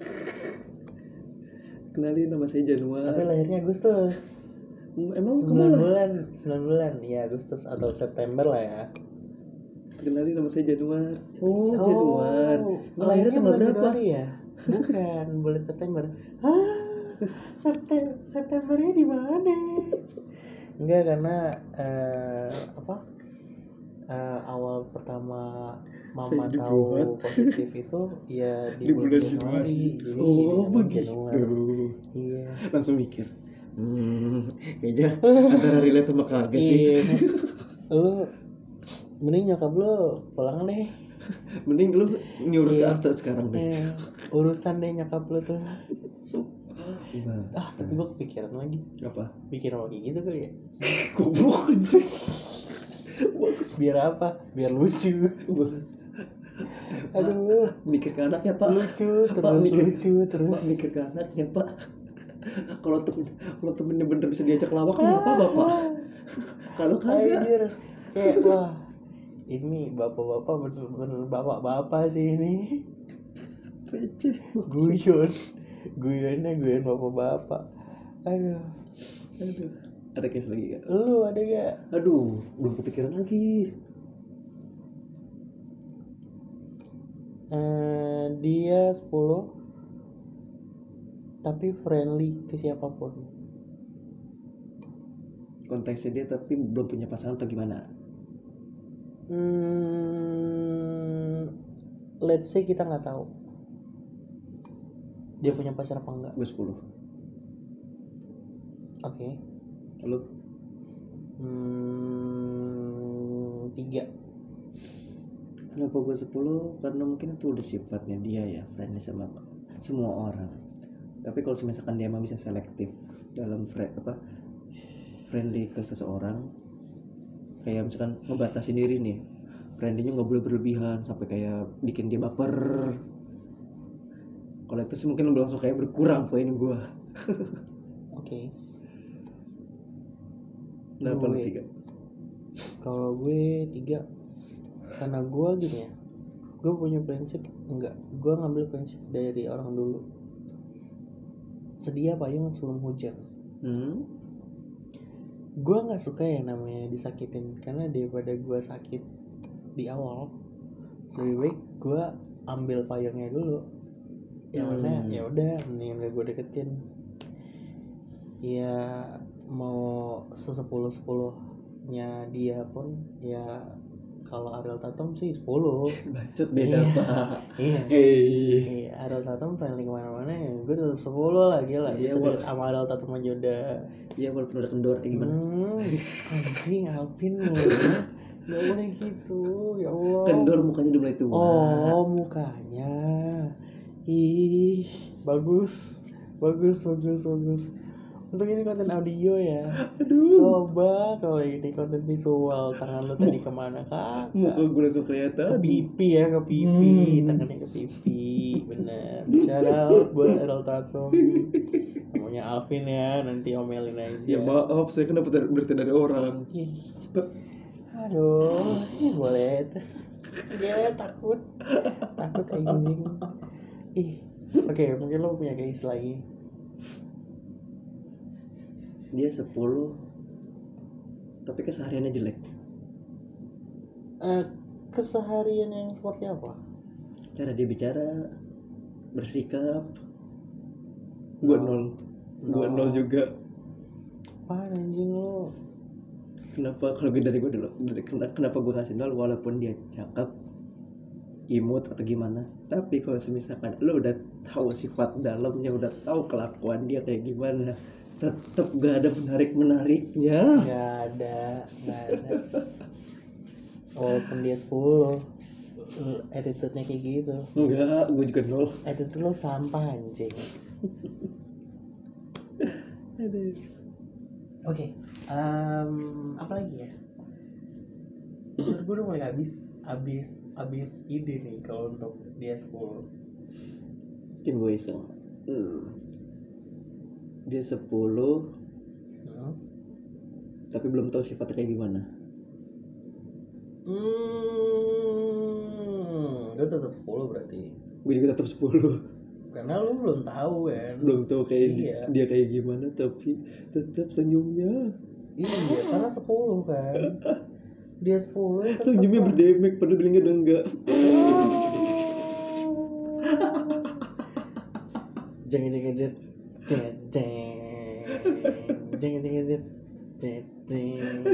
<laughs> Kenalin nama saya Januar. Tapi lahirnya Agustus. Hmm, emang 9 kamu lah? bulan 9 bulan. Ya Agustus atau September lah ya. Kenalin nama saya Januar. Oh, Januar. Emang lahirnya tanggal berapa? Januari ya? Bukan, bulan September. Hah? September Septembernya di mana? Enggak karena eh, apa? eh, awal pertama mama Saya tahu dibuat. positif itu ya di, di bulan Januari oh begitu Januari. Iya. langsung mikir hmm kayaknya <laughs> antara relate sama kagak sih Iya. <laughs> Lu mending nyokap lu pulang deh. mending lu nyurus ke Iya. atas sekarang deh Eh, urusan deh nyokap lu tuh. Ah, tapi gue kepikiran lagi. apa Bikin kayak gitu kali ya. goblok anjing Biar apa? Biar lucu. Aduh, mikir ke anaknya pak lucu Pak, terus mikir- lucu terus. pak mikir ke anaknya pak kalau temen kalau temennya bener bisa diajak lawak kan nggak apa-apa pak kalau kagak. Kayak wah. Ini bapak-bapak bener-bener bapak-bapak sih ini. receh Guyon. Guyonnya guyon bapak-bapak. Aduh. aduh ada case lagi gak Lu ada gak? aduh belum kepikiran lagi Eh, dia 10 tapi friendly ke siapa pun. konteksnya dia tapi belum punya pasangan atau gimana Hmm, let's say kita nggak tahu dia punya pacar apa enggak. gue 10 Oke. lu Hmm, tiga. kenapa gue 10 karena mungkin itu udah sifatnya dia ya friendly sama semua orang tapi kalau misalkan dia emang bisa selektif dalam fri- apa friendly ke seseorang kayak misalkan ngebatasin diri nih friendlynya nggak boleh berlebihan sampai kayak bikin dia baper kalau itu sih mungkin langsung kayak berkurang poin gue <laughs> Oke. kenapa lu Gue. tiga Kalau gue tiga, karena gue gini ya, gue punya prinsip enggak, gue ngambil prinsip dari orang dulu. Sedia payung sebelum hujan. hmm? gue nggak suka yang namanya disakitin karena daripada gue sakit di awal lebih baik gue ambil payungnya dulu yang mana Hmm. ya udah mendingan gak gue deketin. Ya mau sesepuluh sepuluhnya dia pun ya kalau Ariel Tatum sih 10 <laughs> bacot beda Iya. pak. Iya. Hei. Iya, Ariel Tatum friendly ke mana-mana ya gue tetap 10 lah. Gila Iya, bisa deket sama Ariel Tatum aja udah. Iya walaupun udah kendor kayak gimana? Hmm, anjing Alvin lu Gak boleh gitu ya Allah. Kendor mukanya udah mulai tua. Oh mukanya Ih Bagus. Bagus bagus bagus. Untuk ini konten audio ya. Aduh. Coba kalau ini konten visual Tangan lu tadi ke mana kak? muka gue langsung Ke kelihatan pipi ya ke pipi. Hmm. Tangannya ke pipi Bener. Shout out buat Errol Tatum Namanya Alvin ya Nanti omelin aja. Ya maaf saya kan dapat berita dari orang. Aduh, ih boleh. Gue takut, takut anjing. Ih, oke mungkin lo punya case lagi. dia 10 tapi kesehariannya jelek Eh, keseharian yang seperti apa? cara dia bicara bersikap gue Nol. nol gue Nol. nol juga Apaan anjing lo? kenapa kalau gue dari gue dulu dari kena- kenapa gue kasih nol walaupun dia cakep imut atau gimana tapi kalau misalkan lo udah tahu sifat dalamnya udah tahu kelakuan dia kayak gimana tetap gak ada menarik menariknya Gak ada, gak ada. Walaupun dia 10 l- Attitude-nya kayak gitu enggak gue juga nol Attitude lo sampah anjing. Oke, em, apa lagi ya? Menurut gue udah mulai habis, habis, habis ide nih kalau untuk dia 10 mungkin gue iseng. Hmm. dia 10 hmm. tapi belum tahu sifatnya kayak gimana. Hmm, gue tetap 10 berarti. Gue juga tetap 10 Karena lu belum tahu kan belum tahu kayak Iya. dia kayak gimana tapi tetap senyumnya. Iya, karena 10 kan <laughs> Dia 10 ya tetep senyumnya berdemek padahal bilangnya udah enggak. <laughs> Jangan jangan jet Jet jeng Jangan jangan jet Jet jeng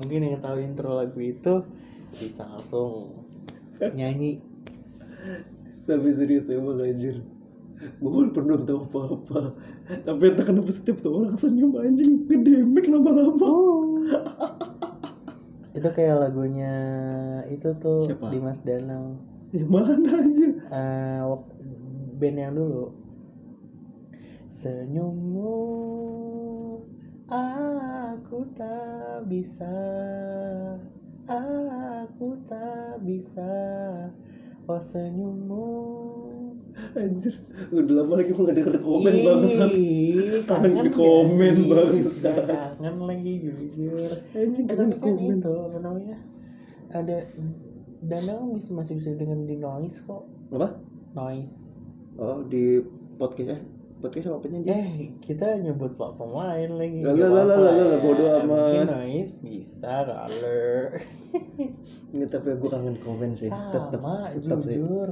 Mungkin yang tahu intro lagu itu Bisa langsung Nyanyi. Tapi serius emang anjir. Gue walaupun belum tahu apa-apa. Tapi entah kenapa setiap tuh orang senyum anjing. Gedemek lama-lama <laughs> Itu kayak lagunya Itu tuh Siapa? Dimas Danang. Yang mana anjir? Eh wak- band yang dulu. Senyummu aku tak bisa aku tak bisa. Oh senyummu anjir. Udah lama lagi gue gak denger komen bangsat. Kangen komen, bangsat. Kangen lagi jujur. Anjing eh, kangen kan komen. Itu apa namanya? Ada Danang bisa masih bisa dengan di noise kok. Apa? Noise. Oh di podcast eh podcast apa dia Eh, kita nyebut platform lain lagi. Lah, Nggak lah, lah, lah, bodo ya. amat. Mungkin noise bisa color. Ini tapi gue kangen komen sih. Tetap Sama, tetap sih. jujur.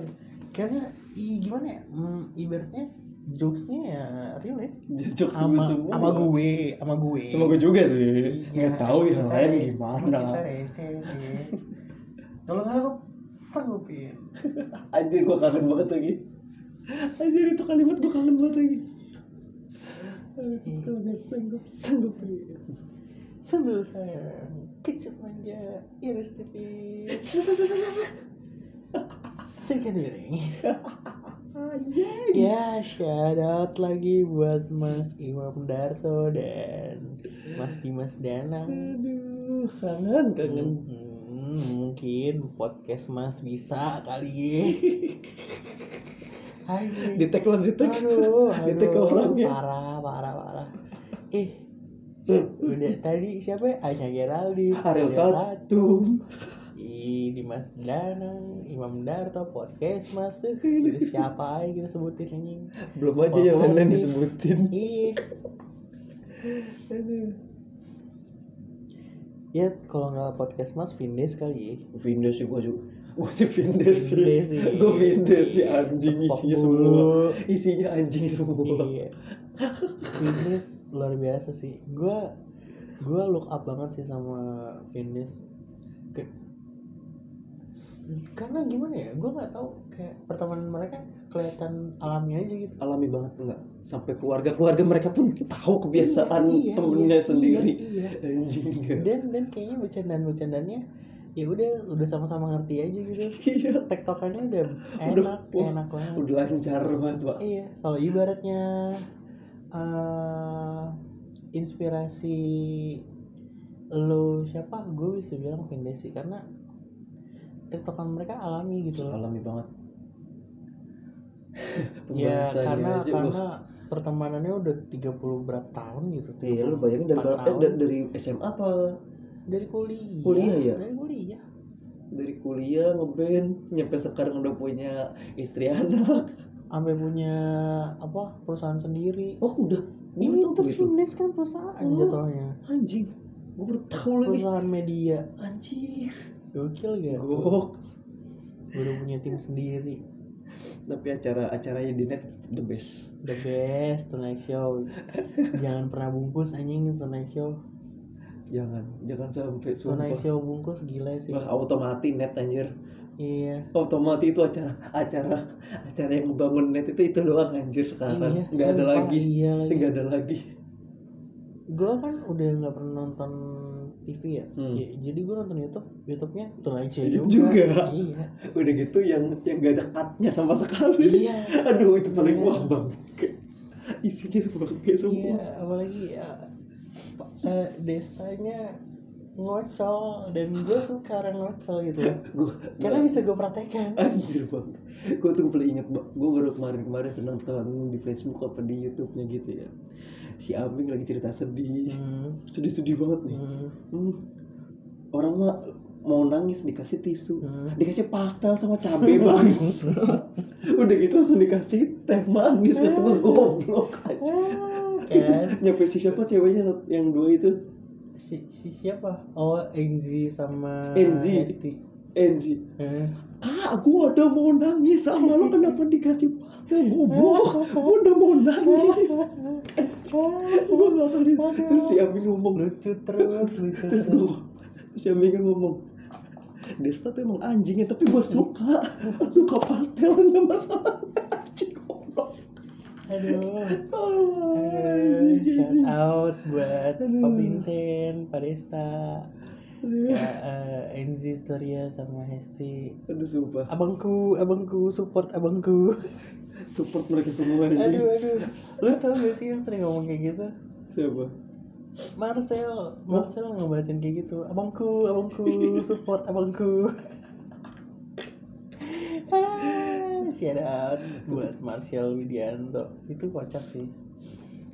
Karena i, gimana ya? Hmm, ibaratnya jokesnya ya relate jokes sama semua. sama gue, sama gue. sama gue juga sih Iya, nggak tahu yang lain re- gimana Kita receh sih. Kalau nggak aku sanggupin. <laughs> anjir gue kangen banget lagi anjir itu kalimat gue kangen banget lagi Iya. kalau nggak sanggup sanggup Sambil sayang, kecup manja, iris tipis. Second anjir Ya, shout out lagi buat Mas Imam Darto dan Mas Dimas Danang. aduh kangen kangen. Hmm, mungkin podcast Mas bisa kali ya. Di tag lah di tag di tag aduh, orangnya parah, parah, parah. Ih, udah tadi siapa ya? Anya Geraldine, Ariel Tatum Ih, Dimas Danang, Imam Darto, podcast Mas. Tuh. Siapa aja kita sebutin anjing. belum aja yang lain disebutin. Aduh. Ya kalau nggak podcast Mas Vindes kali ya. Windows sih gue juga. Gue sih Vindes sih. Vindes gue Vindes sih anjing isinya semua. Isinya anjing semua. Iya. Vindes luar biasa sih. Gue gue look up banget sih sama Vindes karena gimana ya gue nggak tahu kayak pertemanan mereka kelihatan alami aja gitu. Alami banget enggak. Sampai keluarga keluarga mereka pun tahu kebiasaan Iya, iya, temennya iya, sendiri. iya, iya. dan dan kayaknya bercandaan bercandanya ya udah udah sama-sama ngerti aja gitu. Iya. Tektokannya udah Udah, enak wah, enak banget. udah lancar banget pak. Iya kalau ibaratnya eh inspirasi lo siapa? Gue bisa bilang sih karena tektokan mereka alami gitu loh. Alami banget. <laughs> Ya karena aja, karena wah. pertemanannya udah 30 berapa tahun gitu iya lu bayangin dari 34 eh, dari SMA apa? Dari kuliah. Kuliah ya? dari kuliah. Dari kuliah ngeband nyampe sekarang udah punya istri <laughs> anak. Sampai punya apa perusahaan sendiri. Oh udah. Ini tuh gitu. Findes kan perusahaan. Oh. jatuhnya. anjing. Gue baru tahu lagi. Perusahaan media. Anjir gokil gak? Goks. Udah punya tim sendiri. Tapi acara acaranya di net the best. The best tonight show. Jangan pernah bungkus anjing tonight show. Jangan jangan sampai tonight sumpah. show bungkus gila sih. Wah, automati net anjir. Iya. Otomati itu acara acara acara yang membangun net itu itu doang anjir sekarang. Iya, nggak ada lagi. iya lagi. nggak ada lagi. Gue kan udah nggak pernah nonton TV ya, Hmm. Ya, jadi gue nonton YouTube YouTube-nya Itu <laughs> juga, juga. iya. Udah gitu yang yang gak ada cutnya sama sekali. Iya. <laughs> aduh itu paling Iya. wah bang isinya bangke semua. Iya apalagi ya eh, Destanya ngocol dan gue suka orang ngocol gitu. <laughs> Gue karena bisa gue praktekkan. Anjir bang. Gue tuh paling inget gue baru kemarin kemarin pernah nonton di Facebook apa di YouTube-nya gitu ya si Aming lagi cerita sedih. Hmm, sedih-sedih banget nih. Hmm, Hmm. orang mah mau nangis dikasih tisu. Hmm. dikasih pastel sama cabai bangs <laughs> <laughs> udah gitu langsung dikasih teh manis kata gue goblok aja. Kan <laughs> nyampe si siapa ceweknya yang dua itu? Si, si siapa? Oh Enzi sama Enzi. Hesti Enzi Eh, kak gue udah mau nangis. Sama lo kenapa dikasih pastel goblok. Gue udah mau nangis. Gue gak ngerti terus si Amin ngomong. Lucu terus <laughs> lucu terus gue si Amin ngomong Desta tuh emang anjingnya tapi gue suka. Suka pastelnya masalah anjing. Goblok aduh Tolong, shout out buat. Pak Vincent, Pak Desta, Aduh. ya eh, Enzi Storia sama Hesti. aduh sumpah Abangku, abangku, support abangku. <laughs> support mereka semua anjing aduh, aduh. Lu tau gak sih yang sering ngomong kayak gitu? siapa Marcel, Marcel ngebahasin kayak gitu. Abangku, abangku, <laughs> support abangku. ah, shout out buat Marcel Widianto. Itu kocak sih.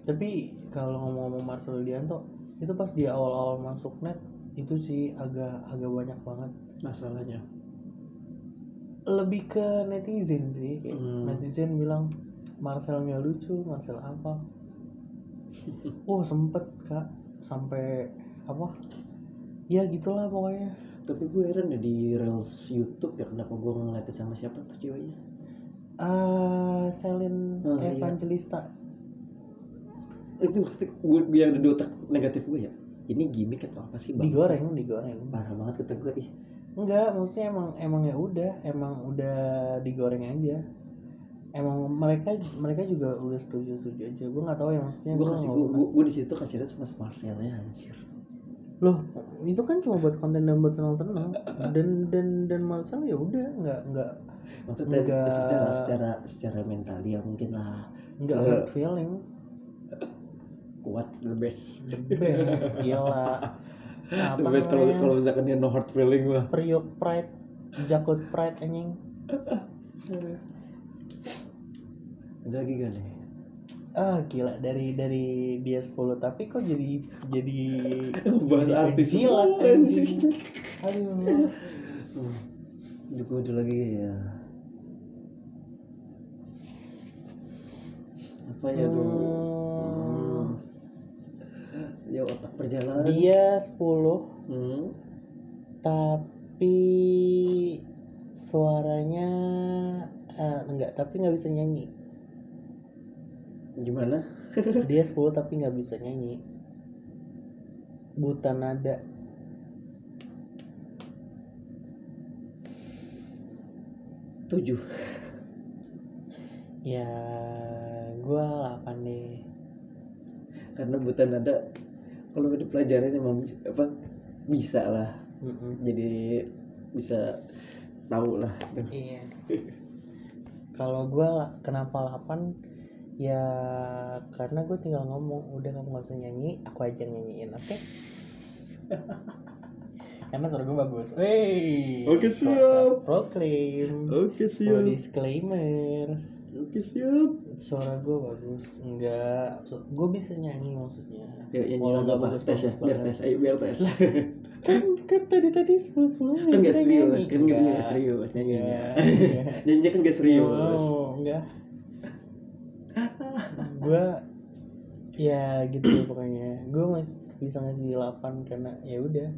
Tapi kalau ngomong-ngomong Marcel Widianto, itu pas dia awal-awal masuk net itu sih agak agak banyak banget. masalahnya Lebih ke netizen sih, kayak Hmm. netizen bilang Marcel nggak lucu, Marcel apa? <laughs> oh sempet kak sampai apa? Ya gitulah pokoknya. tapi gue heran deh di reels YouTube ya kenapa gue ngeliatnya sama siapa tuh ceweknya Ah, Selin iya. Evangelista. itu maksudnya gue biar ada di otak negatif gue ya ini gimmick atau apa sih bangsa? Digoreng, digoreng. parah banget kata gue ih Enggak, maksudnya emang emang ya udah, emang udah digoreng aja. Emang mereka mereka juga udah setuju setuju aja. Gue nggak tahu ya maksudnya. gue kasih gue gue, di situ kasih ada sama Marcel ya anjir Loh, itu kan cuma buat konten dan buat senang-senang. Dan dan dan Marcel ya udah nggak nggak maksudnya Enggak. secara secara secara mental ya mungkin lah nggak hurt feeling. Kuat the best The best, gila. Nah, the best kalau kalau misalkan dia no hard feeling mah Priok Pride, Jakut Pride anjing. Ada lagi gak nih Ah gila dari dari dia 10 tapi kok jadi jadi bahas artis semua, anjing. Aduh. Gue ada lagi ya apa ya Hmm, ya otak perjalanan. Dia 10 Hmm. tapi suaranya eh, enggak tapi nggak bisa nyanyi. Gimana? <laughs> Dia 10 tapi nggak bisa nyanyi. Buta nada. Tujuh. Ya gua 8 deh. Karena buta nada kalau ada pelajaran emang bisa, apa bisa lah. Mm-mm. jadi bisa tahu lah. Iya. Kalau la- kenapa 8 ya karena gue tinggal ngomong. Udah kamu gak usah nyanyi aku aja nyanyiin oke? <laughs> Karena suara gue bagus. Wey, Oke, siap. self-proclaim oke Gua disclaimer oke siap. Suara gue bagus. Enggak. Gue bisa nyanyi maksudnya. Ya yang Kalau nggak apa tes ya biar tes ayo biar tes. Kan kan tadi tadi sebelum sebelumnya kan kita serius nyanyi. kan Enggak. nggak serius nyanyinya. Enggak, enggak. <laughs> nyanyinya kan nggak serius. Oh, enggak. gue ya gitu <clears throat> pokoknya. Gue masih bisa ngasih 8 karena ya udah.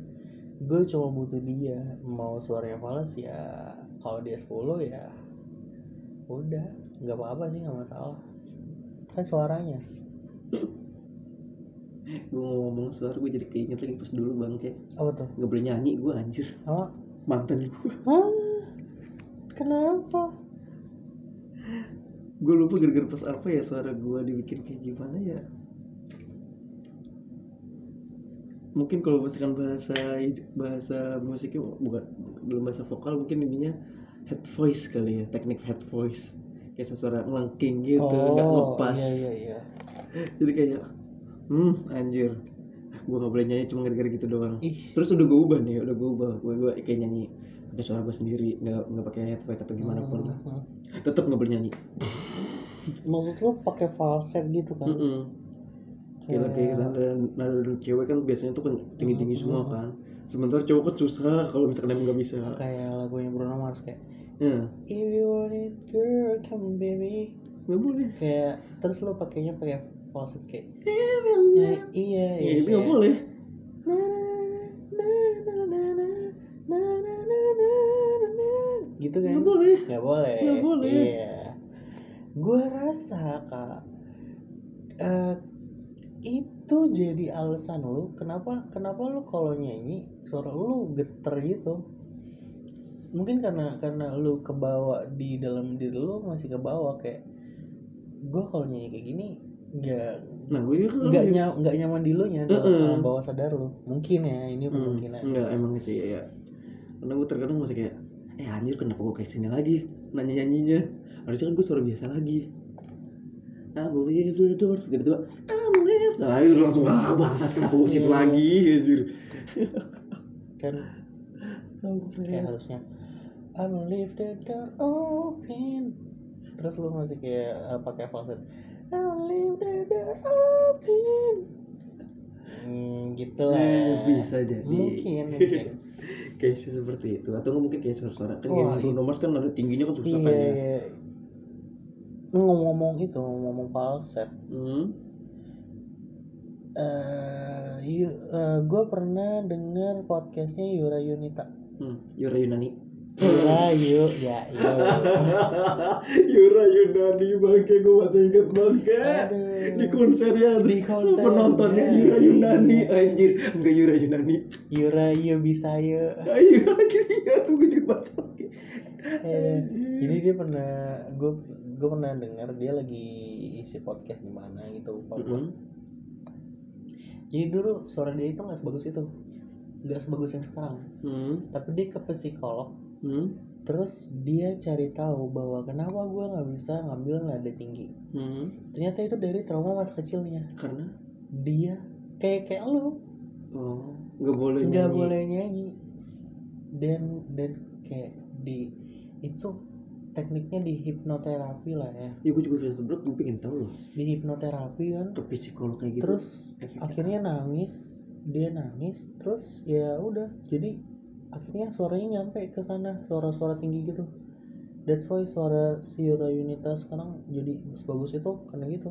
Gue cuma butuh dia. Mau suaranya fals ya kalau dia 10 ya udah nggak apa-apa sih nggak masalah. Kan suaranya. Gue ngomong suara gue jadi keinget lagi pas dulu bang kayak apa tuh? nggak boleh nyanyi gue anjir. Apa? Mantan gue Hah? kenapa? Gue lupa gara-gara pas apa ya suara gue dibikin kayak gimana ya. Mungkin kalau misalkan bahasa bahasa musiknya bukan belum bahasa vokal mungkin ininya head voice kali ya teknik head voice. Kayak suara melengking gitu nggak ngepas iya iya iya. <laughs> Jadi kayak hmm anjir. Gue gak boleh nyanyi cuma gara-gara gitu doang. Ih. Terus udah gue ubah nih udah gue ubah. Gue gue kayak nyanyi pakai suara gue sendiri nggak nggak pakai head voice atau gimana pun. Lah Hmm. tetap nggak boleh nyanyi. Maksud lu pakai falset gitu kan? Mm-mm. Kayak kayak nada nada nada cewek kan biasanya tuh kan tinggi tinggi semua kan. Sementara cowok kan susah kalau misalkan emang nggak bisa. kayak lagunya Bruno Mars kayak yeah. if you want it girl come on baby nggak boleh kayak terus lo pakainya pakai falset kayak Iya. iya iya itu nggak boleh gitu kan nggak boleh nggak boleh nggak boleh iya gue rasa kak uh, itu jadi alasan lu kenapa kenapa lu kalau nyanyi suara lu geter gitu mungkin karena karena lu kebawa di dalam diri lu masih kebawa kayak gua kalau nyanyi kayak gini nggak Nah gue juga kan nggak masih- nyam nggak nyaman di lu nya dalam Heeh. alam bawah sadar lu. Mungkin ya ini Hmm, kemungkinan. Enggak emang sih ya. Karena gue terkadang masih kayak eh anjir kenapa gue kayak sini lagi? Nanya nyanyinya harusnya kan gue suara biasa lagi. I believe the door tiba-tiba I believe nah itu langsung ah bangsat kenapa gue situ Iya. lagi? <laughs> Anjir. Kan kayak harusnya I leave the door open. Terus lu masih kayak eh, pakai falset I leave the door open. Hmm, gitu lah. Eh, bisa jadi. mungkin mungkin. <laughs> Kayak sih seperti itu. Atau mungkin kayak suara-suara kan kayak Bruno Mars kan ada tingginya kan susah iya kan ya. iya ngomong-ngomong itu ngomong falset. Hmm. eh iya, gue pernah denger podcastnya Yura Yunita. Hmm. Yura Yunani <laughs> Yura yuk ya yuk Yura Yunani bangke gue masih inget bangke. Di konsernya Di konsernya. penontonnya Yura Yunani anjir. Enggak Yura Yunani Yura yuk bisa yuk ayo iya tuh gue juga jadi dia pernah gue gue pernah dengar dia lagi isi podcast di mana gitu gua. Mm-mm. jadi dulu suara dia itu nggak sebagus itu. Nggak sebagus yang sekarang. Hmm. tapi dia ke psikolog Hmm. terus dia cari tahu bahwa kenapa gue nggak bisa ngambil nada tinggi. Hmm. ternyata itu dari trauma masa kecilnya. Karena? Dia kayak kayak lu. Oh nggak boleh nggak boleh nyanyi. Dan dan kayak di itu tekniknya di hipnoterapi lah ya. Ya gue juga sebenernya gue pengen tahu loh. Di hipnoterapi kan. Ke psikolog kayak gitu terus efeknya akhirnya nangis dia nangis terus ya udah jadi akhirnya suaranya nyampe ke sana suara-suara tinggi gitu. That's why suara si Yura Yunita sekarang jadi sebagus itu karena gitu.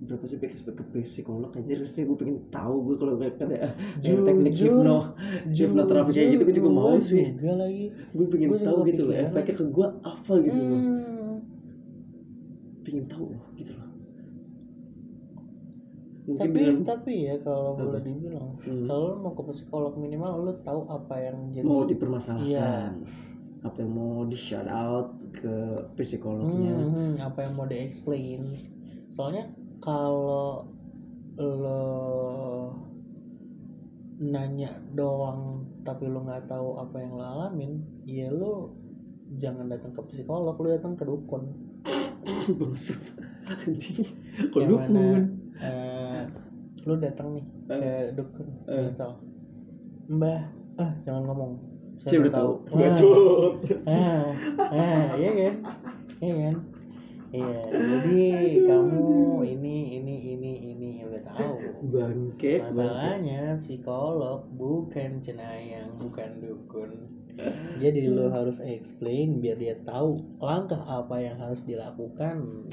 Berapa sih basic ke psikolog aja rasanya gue pengen tahu gue kalau kayak ada Jujur, teknik hipno hipnoterapi kayak gitu gue juga mau sih. juga lagi. Gue pengen Gua tahu gitu loh efeknya ke gue apa gitu loh. Hmm. pengen tahu loh gitu loh mungkin tapi dengan tapi ya kalau Apa? boleh dibilang Hmm. kalau mau ke psikolog minimal lu tahu apa yang jadi mau dipermasalahkan Iya. apa yang mau di shout out ke Hmm, psikolognya hmm, apa yang mau di-explain soalnya kalau lo nanya doang tapi lu nggak tahu apa yang lo alamin ya lu jangan datang ke psikolog lu datang ke dukun <coughs> bangsat anjing kok dukun lu datang nih ke dukun Eh. misal mbah ah jangan ngomong saya udah tahu bacot ah, ah, iya kan, iya kan, iya. Jadi kamu ini ini ini ini udah tahu. bangke bangke Masalahnya psikolog bukan cenayang, bukan dukun. Jadi lo harus explain biar dia tahu langkah apa yang harus dilakukan.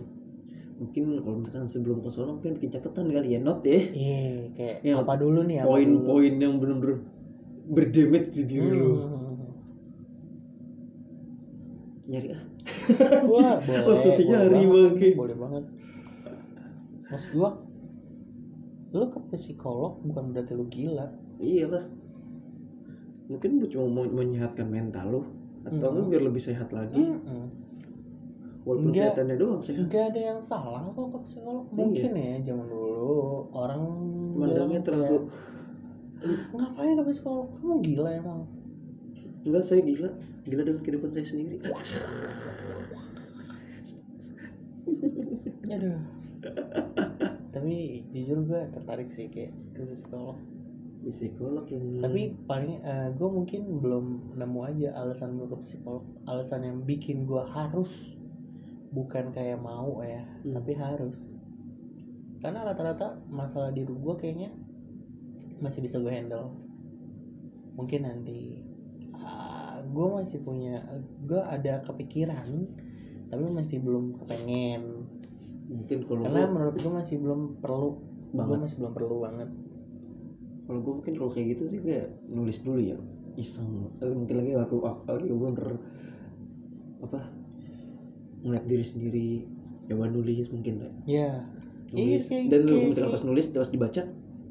Mungkin kalau misalkan sebelum ke sono mungkin bikin catatan kali ya not ya Eh, kayak Ya, apa dulu nih? Dulu? poin-poin yang bener-bener berdamage di diri lu Hmm. nyari ah <laughs> Wah, <laughs> boleh. boleh nyari banget, Boleh banget. Maksud gua, lu ke psikolog bukan berarti lu gila. iyalah mungkin bu- cuma mau menyehatkan mental lu atau Hmm. enggak biar lebih sehat lagi Mm-mm. Walaupun Enggak. kelihatannya doang sehat Nggak ada yang salah kok ke psikolog. Mungkin ya zaman dulu orang Mandangnya terlalu ngapain ke psikolog? Kamu gila emang. enggak saya gila gila dengan kehidupan saya sendiri <laughs> Aduh. Tapi jujur gue tertarik sih kayak ke psikolog. psikolog yang Tapi paling gue mungkin belum nemu aja alasan gue ke psikolog. Alasan yang bikin gue harus bukan kayak mau ya, Hmm. tapi harus. Karena rata-rata masalah diri gue kayaknya masih bisa gue handle. Mungkin nanti gue masih punya, gue ada kepikiran, tapi masih belum kepengen. mungkin kalau Karena gua, menurut gue masih belum perlu, gue Banget. masih belum perlu banget. kalau gue mungkin kalau kayak gitu sih kayak nulis dulu ya iseng mungkin lagi waktu lagi gue bener apa ngeliat diri sendiri coba nulis mungkin Ya, Iya, nulis kayak- dan lu kayak- misalkan pas nulis pas dibaca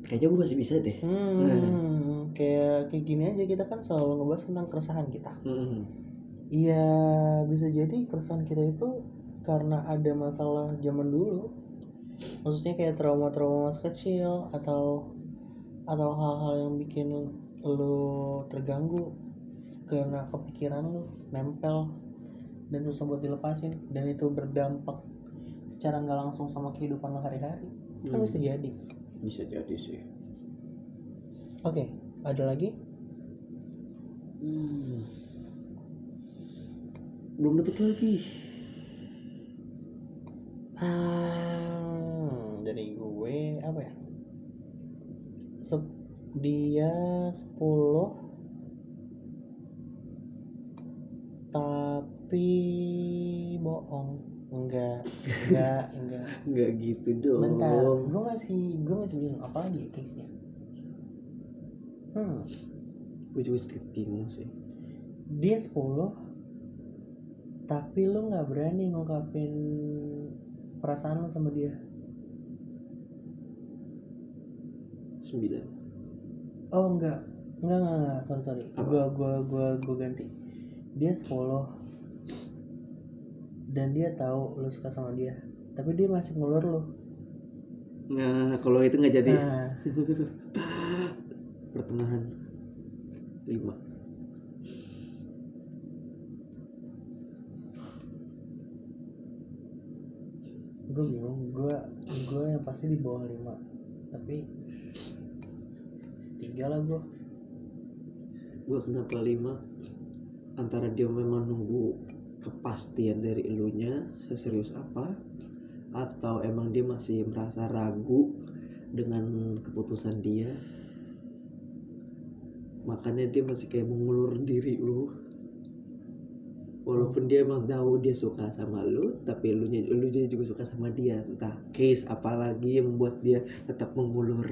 kayaknya gue masih bisa deh Hmm, kayak kayak gini aja kita kan selalu ngebahas tentang keresahan kita. Mm-mm. Iya, bisa jadi keresahan kita itu karena ada masalah zaman dulu. Maksudnya kayak trauma-trauma masa kecil atau atau hal-hal yang bikin lu terganggu karena kepikiran lu nempel dan susah buat dilepasin dan itu berdampak secara nggak langsung sama kehidupan lo hari-hari. Kan Hmm. bisa jadi. bisa jadi sih Oke, ada lagi? Hmm. belum dapet lagi Hmm, dari gue apa ya? Sep- dia 10 tapi bohong. Enggak, enggak, <laughs> enggak. nggak gitu dong Bentar, gue masih gue masih bingung apa lagi ya case-nya. Hmm, gue juga sedikit bingung sih dia 10 tapi lu nggak berani ngungkapin perasaan lu sama dia. sembilan Oh enggak, enggak enggak, enggak. sorry sorry. Gua gua gua gua ganti. Dia 10 dan dia tahu lu suka sama dia, tapi dia masih ngulur lu. nah kalau itu nggak jadi. Nah, <laughs> pertengahan. Lima. Gue bingung. Gue gue yang pasti di bawah 5 tapi tiga lah gue. gue kenapa lima? Antara dia memang nunggu kepastian dari elunya seserius apa? Atau emang dia masih merasa ragu dengan keputusan dia? Makanya dia masih kayak mengulur diri lu. Walaupun dia emang tahu dia suka sama lu tapi lu nya lu juga suka sama dia. Entah case apalagi yang membuat dia tetap mengulur.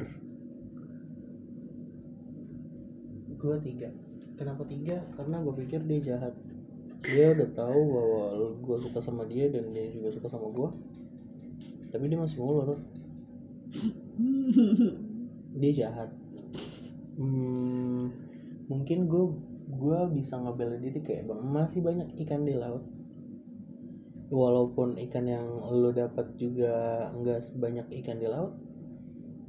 Gue tiga. Kenapa tiga? Karena gue pikir dia jahat dia udah tahu bahwa gue suka sama dia dan dia juga suka sama gue tapi dia masih ngulur dia jahat. Hmm, mungkin gue gue bisa ngebela diri kayak bang masih banyak ikan di laut. Walaupun ikan yang lo dapat juga nggak sebanyak ikan di laut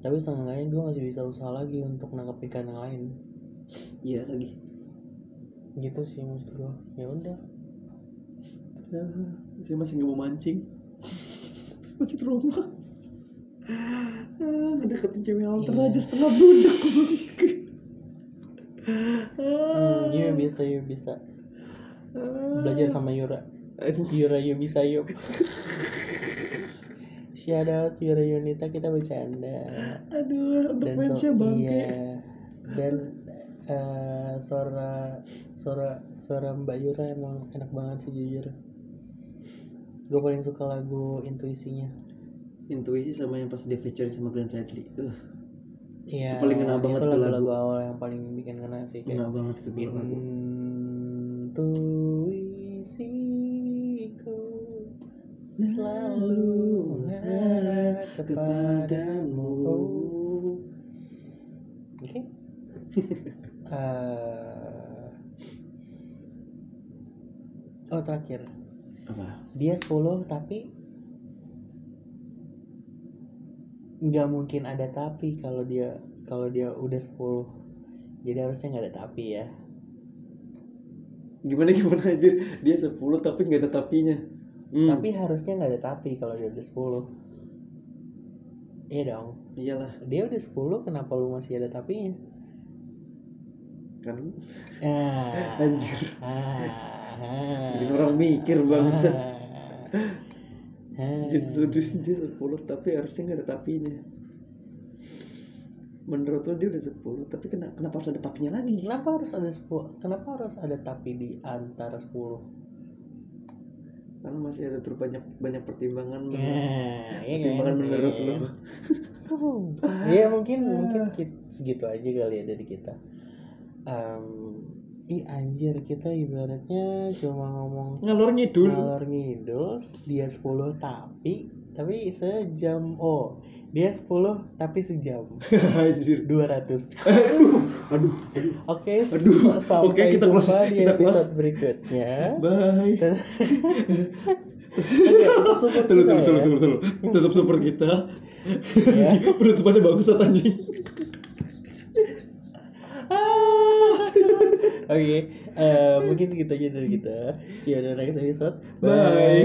tapi seenggaknya gue masih bisa usaha lagi untuk nangkap ikan yang lain. Iya lagi gitu sih maksud gue ya udah. Ya, saya masih nggak mau mancing. <laughs> Masih trauma. Ah, ngedeketin cewek alter Iya. aja setengah budak. Hmm, yuk bisa yuk bisa. Belajar sama Yura. Yura yuk bisa yuk shout out Yura Yunita kita bercanda. Aduh untuk dan fansnya bangke. iya. Dan eh, suara suara suara Mbak Yura emang enak banget sih jujur gue paling suka lagu intuisinya intuisi sama yang pas dia featuring sama Glenn Fredly uh, Iya, Itu paling ngena banget itu lagu-lagu lagu. awal yang paling bikin kena sih kayak ngena banget itu lagu Intuisiku selalu mengarah kepadamu. Oke. <laughs> Eh, oh terakhir, apa? Dia 10 tapi nggak mungkin ada tapi kalau dia kalau dia udah 10 jadi harusnya nggak ada tapi ya. Gimana gimana aja dia 10 tapi nggak ada tapinya. Hmm, tapi harusnya nggak ada tapi kalau dia udah 10 iya dong. Iyalah. Dia udah 10 kenapa lu masih ada tapinya? Kan? Ah, Anjir. ah, ah, bikin orang mikir bangsa ah, <laughs> ah. gitu dia dia 10 tapi harusnya nggak ada tapinya menurut lo dia udah 10 tapi kena, kenapa harus ada tapinya lagi kenapa harus ada 10 kenapa harus ada tapi di antara 10 karena masih ada terlalu banyak banyak pertimbangan Ya, menurut, iya pertimbangan kan? menurut Iya lo kan? <laughs> Iya mungkin mungkin kit- segitu aja kali ya dari kita. Em, ih anjir kita ibaratnya cuma ngomong ngalor ngidul ngalor ngidul dia 10 tapi tapi sejam oh dia 10 tapi sejam <laughs> anjir 200 <laughs> aduh aduh aduh Oke, s- Aduh, sampai oke, kita jumpa close, di kita close. episode berikutnya. bye <laughs> Oke, Tunggu, kita tunggu, tunggu, ya. tunggu, tunggu. Tutup super kita. Ya. Penutupannya bagus anjing. Oke, eh, mungkin segitu aja dari kita. See you on the next episode. Bye.